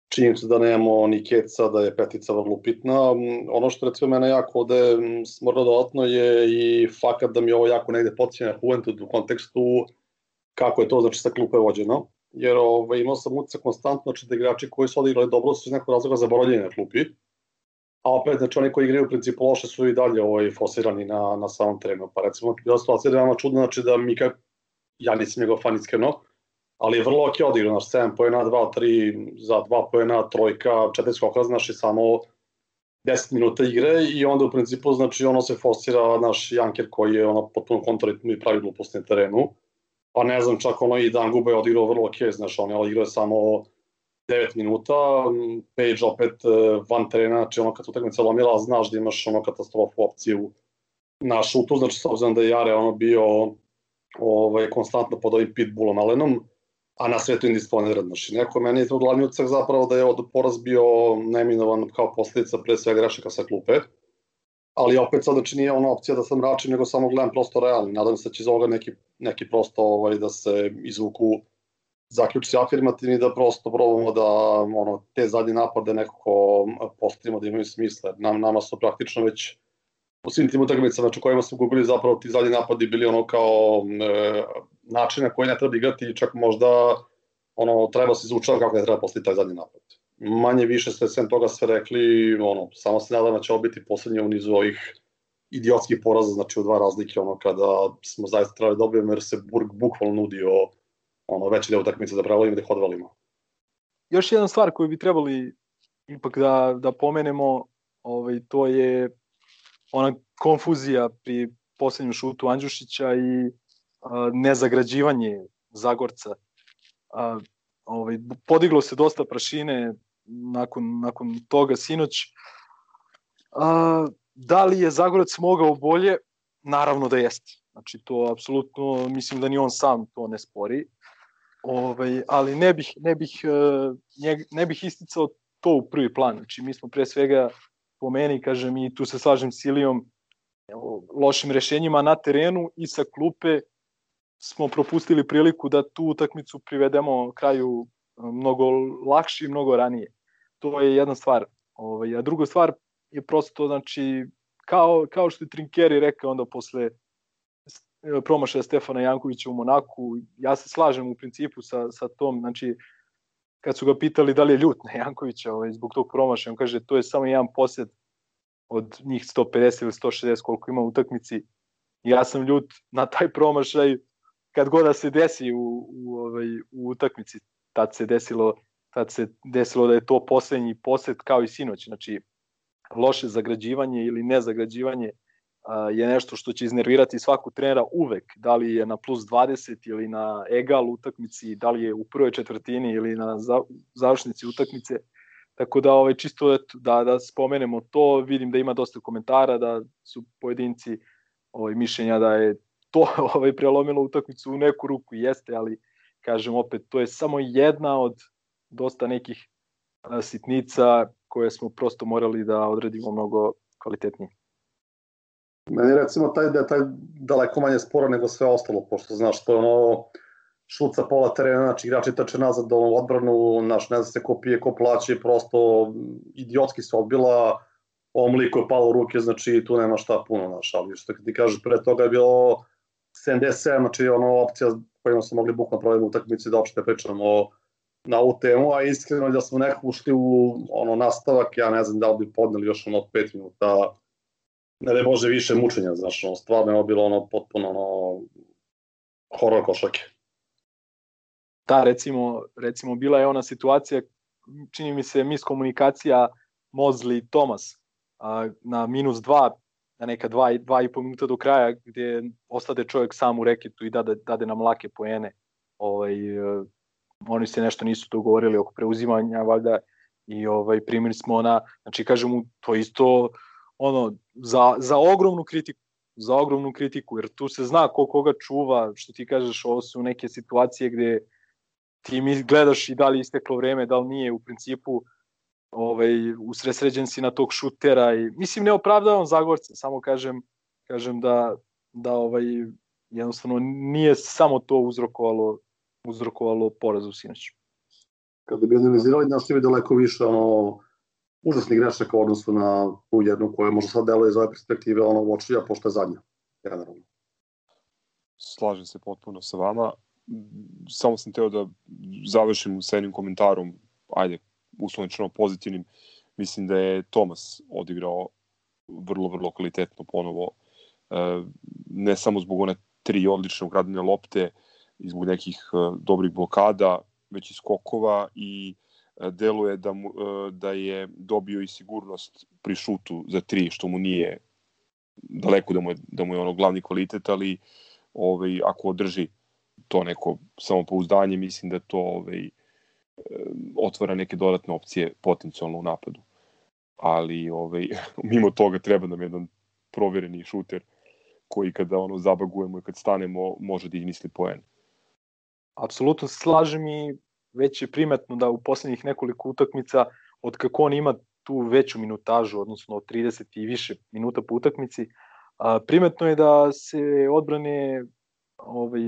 činjenicu da nemamo ni keca, da je petica vrlo upitna. Ono što recimo mene jako ovde smrlo dodatno je i fakat da mi ovo jako negde podsjeća Juventud u kontekstu kako je to znači sa klupe vođeno. Jer ovaj, imao sam utisak konstantno znači, da igrači koji su odigrali dobro su iz nekog razloga zaboravljeni na klupi a opet, znači oni koji igraju u principu loše su i dalje ovaj, fosirani na, na samom terenu. Pa recimo, bila situacija da je veoma čudna, znači da Mika, ja nisam njegov fan iskreno, ali je vrlo ok odigrao, naš 7 pojena, 2, 3, za 2 pojena, trojka, 4 skoka, znači samo 10 minuta igre i onda u principu, znači ono se forsira naš Janker koji je ono potpuno kontraritmu i pravi gluposti na terenu. Pa ne znam, čak ono i Dan Guba je odigrao vrlo ok, znači on je odigrao samo 9 minuta, Page opet e, van terena, znači ono kad utakmica lomila, znaš da imaš ono katastrofu opciju na šutu, znači s obzirom da je Jare ono bio ovaj, konstantno pod ovim pitbullom Alenom, a na svetu indisponiran. Znači, neko meni je glavni ucak zapravo da je od poraz bio neminovan kao posledica pre svega grešaka sa klupe, ali opet sad znači nije ona opcija da sam račin, nego samo gledam prosto realni. Nadam se da će iz ovoga neki, neki prosto ovaj, da se izvuku zaključci afirmativni da prosto probamo da ono, te zadnje napade nekako postavimo da imaju smisla. Nam, nama su praktično već u svim tim utakmicama na kojima smo gubili zapravo ti zadnji napadi bili ono kao e, način na koji ne treba igrati čak možda ono, treba se izvučava kako ne treba postaviti taj zadnji napad. Manje više ste sem toga sve rekli, ono, samo se nadam da će ovo biti poslednje u nizu ovih idiotskih poraza, znači u dva razlike, ono, kada smo zaista trebali dobijemo, jer se Burg bukvalno nudio ono, veći deo utakmice da pravilimo i da ih. Još jedna stvar koju bi trebali ipak da, da pomenemo, ovaj, to je ona konfuzija pri poslednjem šutu Andjušića i nezagrađivanje Zagorca. A, ovaj, podiglo se dosta prašine nakon, nakon toga sinoć. A, da li je Zagorac mogao bolje? Naravno da jeste. Znači to apsolutno mislim da ni on sam to ne spori. Ovaj, ali ne bih, ne, bih, e, ne bih isticao to u prvi plan. Znači, mi smo pre svega po meni, kažem, i tu se slažem s Ilijom, lošim rešenjima na terenu i sa klupe smo propustili priliku da tu utakmicu privedemo kraju e, mnogo lakše i mnogo ranije. To je jedna stvar. Ovaj, a druga stvar je prosto, znači, kao, kao što je Trinkeri rekao onda posle e, promašaja Stefana Jankovića u Monaku. Ja se slažem u principu sa, sa tom, znači, kad su ga pitali da li je ljut na Jankovića ovaj, zbog tog promašaja, on kaže to je samo jedan posjed od njih 150 ili 160 koliko ima u utakmici. Ja sam ljut na taj promašaj kad god da se desi u, u, ovaj, u utakmici. Tad se desilo tad se desilo da je to poslednji posed kao i sinoć. Znači, loše zagrađivanje ili nezagrađivanje je nešto što će iznervirati svaku trenera uvek, da li je na plus 20 ili na egal utakmici, da li je u prvoj četvrtini ili na završnici utakmice. Tako da ovaj čisto da da spomenemo to, vidim da ima dosta komentara da su pojedinci ovaj mišljenja da je to *laughs* ovaj prelomilo utakmicu u neku ruku jeste, ali kažem opet to je samo jedna od dosta nekih sitnica koje smo prosto morali da odredimo mnogo kvalitetnije. Meni recimo taj da je taj daleko manje sporo nego sve ostalo, pošto znaš, to je ono šut sa pola terena, znači igrači trče nazad do odbranu, naš ne zna se ko pije, ko plaće, prosto idiotski se odbila, ovom liku je palo ruke, znači tu nema šta puno, znaš, ali što ti kažeš, pre toga je bilo 77, znači ono opcija kojima smo mogli bukno provjeti utakmici da opšte pričamo na ovu temu, a iskreno da smo nekako ušli u ono nastavak, ja ne znam da li bi podneli još ono 5 minuta ne da može više mučenja, znaš, ono, stvarno je bilo ono potpuno ono, horor košake. Da, recimo, recimo bila je ona situacija, čini mi se miskomunikacija Mozli Thomas a, na minus dva, na neka dva, dva i po minuta do kraja, gde ostade čovjek sam u reketu i dade, dade nam lake poene. Ovaj, e, oni se nešto nisu dogovorili oko preuzimanja, valjda, i ovaj, primili smo na, znači kažem, to isto ono, za, za ogromnu kritiku za ogromnu kritiku, jer tu se zna ko koga čuva, što ti kažeš, ovo su neke situacije gde ti mi gledaš i da li isteklo vreme, da li nije u principu ovaj, usresređen si na tog šutera i mislim ne opravdavam Zagorce, samo kažem kažem da da ovaj jednostavno nije samo to uzrokovalo uzrokovalo poraz u sinoć. Kada bi analizirali, našli bi daleko više ono užasnih grešaka u odnosu na tu jednu koja možda sad deluje iz ove perspektive ono uočljiva, pošto je zadnja, generalno. Slažem se potpuno sa vama. Samo sam teo da završim sa jednim komentarom, ajde, uslovnično pozitivnim. Mislim da je Tomas odigrao vrlo, vrlo kvalitetno ponovo. E, ne samo zbog one tri odlične ukradene lopte i zbog nekih e, dobrih blokada, već i skokova i E, deluje da, mu, da je dobio i sigurnost pri šutu za tri, što mu nije daleko da mu je, da mu je ono glavni kvalitet, ali ovaj, ako održi to neko samopouzdanje, mislim da to ovaj, otvara neke dodatne opcije potencijalno u napadu. Ali ovaj, *laughs* mimo toga treba nam jedan provereni šuter koji kada ono zabagujemo i kad stanemo može da izmisli poen. Apsolutno slažem i već je primetno da u poslednjih nekoliko utakmica, od kako on ima tu veću minutažu, odnosno 30 i više minuta po utakmici, primetno je da se odbrane ovaj,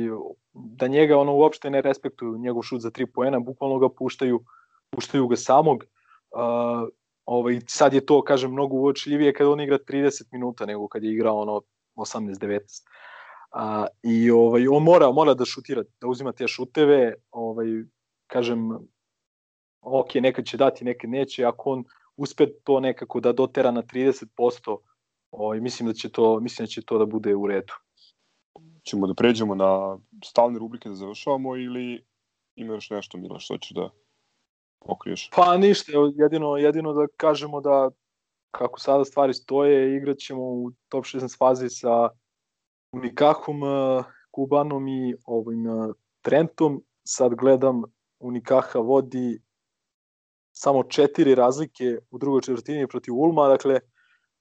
da njega ono uopšte ne respektuju njegov šut za 3 poena, bukvalno ga puštaju, puštaju ga samog. A, ovaj, sad je to, kažem, mnogo uočljivije kada on igra 30 minuta nego kad je igrao ono 18-19. A, I ovaj, on mora, mora da šutira, da uzima te šuteve, ovaj, kažem, ok, nekad će dati, nekad neće, ako on uspe to nekako da dotera na 30%, ovaj, mislim da će to mislim da će to da bude u redu. Ćemo da pređemo na stalne rubrike da završavamo ili ima još nešto Mila što ćeš da pokriješ? Pa ništa, jedino jedino da kažemo da kako sada stvari stoje, igraćemo u top 16 fazi sa Unikahom, Kubanom i ovim Trentom. Sad gledam Unikaha vodi samo četiri razlike u drugoj četvrtini protiv Ulma, dakle,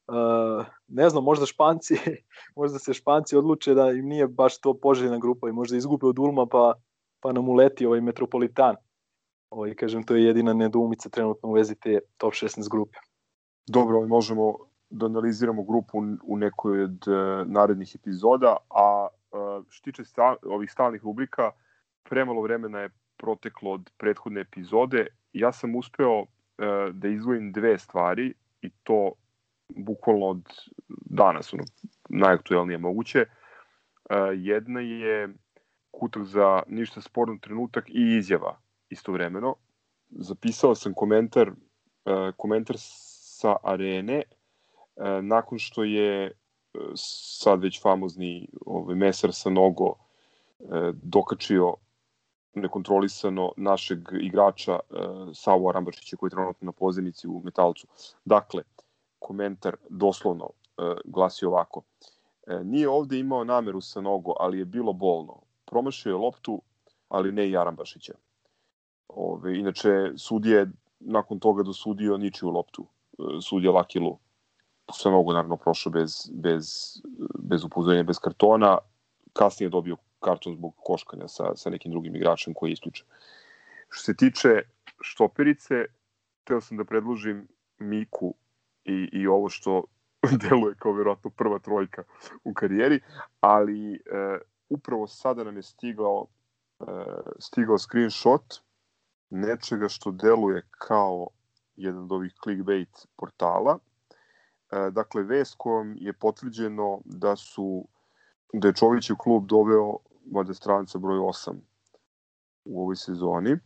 uh, ne znam, možda Španci, *laughs* možda se Španci odluče da im nije baš to poželjna grupa i možda izgube od Ulma pa, pa nam uleti ovaj Metropolitan. Ovaj, kažem, to je jedina nedoumica trenutno u vezi te top 16 grupe. Dobro, ovaj, možemo da analiziramo grupu u nekoj od uh, narednih epizoda, a uh, što tiče sta, ovih stalnih rubrika, premalo vremena je proteklo od prethodne epizode, ja sam uspeo uh, da izvojim dve stvari i to bukvalno od danas, ono, najaktuelnije moguće. jedna je kutak za ništa sporno trenutak i izjava istovremeno. Zapisao sam komentar, e, komentar sa arene e, nakon što je e, sad već famozni ovaj, mesar sa nogo dokačio nekontrolisano našeg igrača Savu Arambašića koji je trenutno na pozemici u Metalcu. Dakle, komentar doslovno glasi ovako. Nije ovde imao nameru sa nogo, ali je bilo bolno. Promašio je loptu, ali ne i Arambašića. Ove, inače, sudije nakon toga dosudio ničiju loptu. E, sudija Lakilu sve mogu naravno prošao bez, bez, bez upozorenja, bez kartona. Kasnije dobio karton zbog koškanja sa, sa nekim drugim igračem koji je isključen. Što se tiče štoperice, teo sam da predložim Miku i, i ovo što *laughs* deluje kao verovatno prva trojka u karijeri, ali e, upravo sada nam je stigao e, stigao screenshot nečega što deluje kao jedan od ovih clickbait portala. E, dakle, vest kojom je potvrđeno da su da je Čovićev klub doveo valjda stranca broj 8 u ovoj sezoni,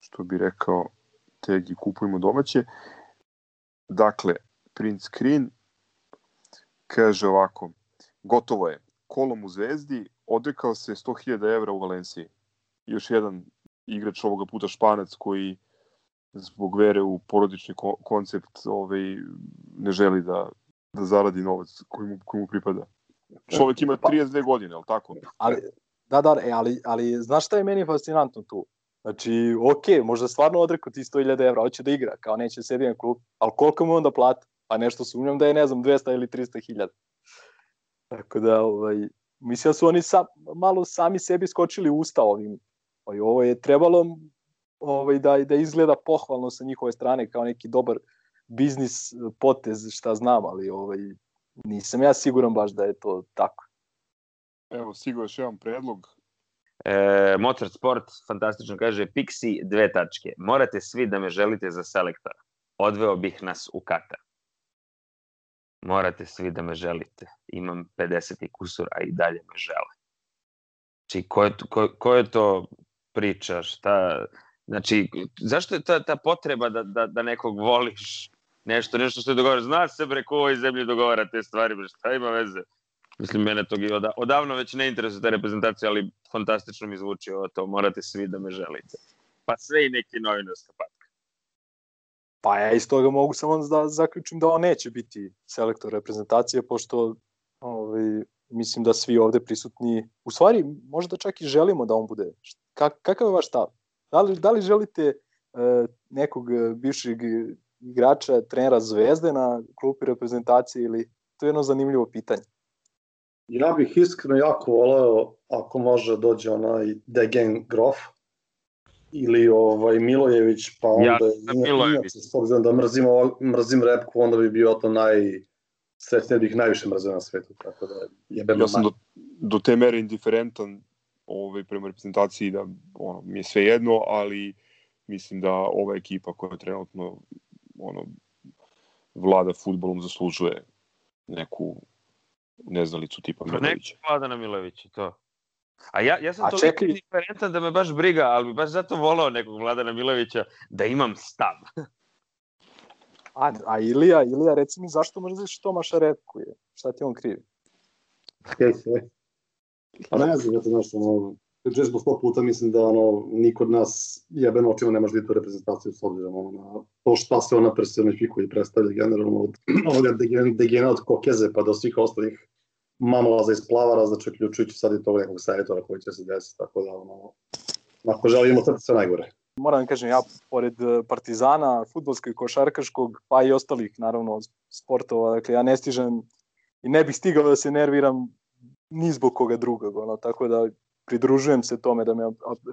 što bi rekao Tegi kupujemo domaće. Dakle, print screen kaže ovako, gotovo je, kolom u Zvezdi, odrekao se 100.000 evra u Valenciji. Još jedan igrač ovoga puta Španac koji zbog vere u porodični ko koncept ovaj, ne želi da, da zaradi novac koji mu, koji mu pripada. Čovek ima 32 godine, ali tako? Ali, da, da, e, ali, ali znaš šta je meni fascinantno tu? Znači, ok, možda stvarno odrekao ti 100.000 evra, hoće da igra, kao neće sedi na klub, ali koliko mu onda plata? Pa nešto sumnjam da je, ne znam, 200 ili 300.000. Tako da, ovaj, mislim da su oni sa, malo sami sebi skočili usta ovim I ovo je trebalo ovaj, da, da izgleda pohvalno sa njihove strane kao neki dobar biznis potez, šta znam, ali ovaj, nisam ja siguran baš da je to tako. Evo, stigo još jedan predlog. E, Mozart Sport, fantastično, kaže Pixi, dve tačke. Morate svi da me želite za selektora. Odveo bih nas u Katar. Morate svi da me želite. Imam 50 i kusur, a i dalje me žele. Či, znači, ko je, ko, ko je to priča, šta... Znači, zašto je ta, ta potreba da, da, da nekog voliš nešto, nešto što je dogovara? Zna se bre ko u ovoj zemlji dogovara te stvari, bre, šta ima veze? Mislim, mene to od, odavno već ne interesuje ta reprezentacija, ali fantastično mi zvuči ovo to, morate svi da me želite. Pa sve i neki novinarska patka. Pa ja iz toga mogu samo da zaključim da on neće biti selektor reprezentacije, pošto ovaj, mislim da svi ovde prisutni, u stvari možda čak i želimo da on bude. Kak, kakav je vaš stav? Da li, da li želite uh, nekog bivšeg igrača, trenera Zvezde na klupi reprezentacije ili to je jedno zanimljivo pitanje? Ja bih iskreno jako voleo ako može dođe onaj Degen Grof ili ovaj Milojević, pa onda ja, Milojević. s obzirom da mrzim, mrzim repku, onda bi bio to naj srećne bih najviše mrzeo na svetu, tako da jebem Ja sam do, do te mere indiferentan ovaj, prema reprezentaciji da ono, mi je sve jedno, ali mislim da ova ekipa koja trenutno ono, vlada futbolom zaslužuje neku neznalicu tipa pa Milovića. Neka vlada na Milovića, to. A ja, ja sam A toliko čekaj... indiferentan da me baš briga, ali bi baš zato volao nekog Vladana Milovića da imam stav. *laughs* A, a Ilija, Ilija, reci mi zašto mrziš Tomaša Repku? Je? Šta ti on krivi? pa ne znam, to znaš, ono, često smo sto puta, mislim da ono, niko od nas jebeno očima ne može u reprezentaciju s obzirom ono, na to šta se ona personifikuje i predstavlja generalno od ovoga degen, degena od kokeze pa do svih ostalih mamalaza iz plavara, znači uključujući sad i tog nekog savjetora koji će se desiti, tako da ono, ako želimo sad sve najgore. Moram da kažem, ja pored e, Partizana, futbolskog i košarkaškog, pa i ostalih, naravno, sportova, dakle, ja ne stižem i ne bih stigao da se nerviram ni zbog koga drugog, ono, tako da pridružujem se tome da me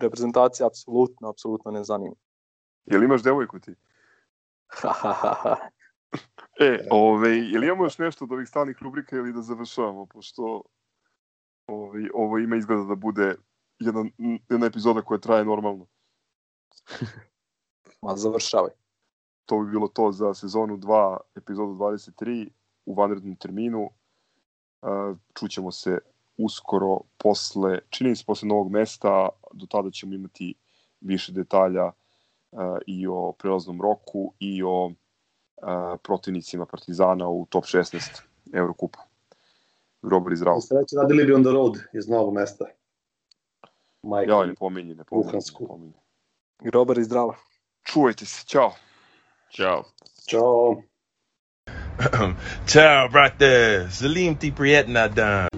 reprezentacija apsolutno, apsolutno ne zanima. Jel imaš devojku ti? *laughs* e, ove, jel imamo još nešto od ovih stalnih rubrika ili da završavamo, pošto ove, ovo ima izgleda da bude jedna, jedna epizoda koja traje normalno. *laughs* Ma završavaj. To bi bilo to za sezonu 2, epizodu 23 u vanrednom terminu. Čućemo se uskoro posle, čini mi se posle novog mesta, do tada ćemo imati više detalja uh, i o prelaznom roku i o uh, protivnicima Partizana u top 16 Eurokupa. Grobar i zdravo. Sreće radili bi on the road iz novog mesta. Majka. Ja, ne pominji, ne pominji. Uhansku. Ne pominji. Grobar i zdravo. Čuvajte se, ćao. Ćao. Ćao. *clears throat* Ciao, brother. Salim ti prijetna dan.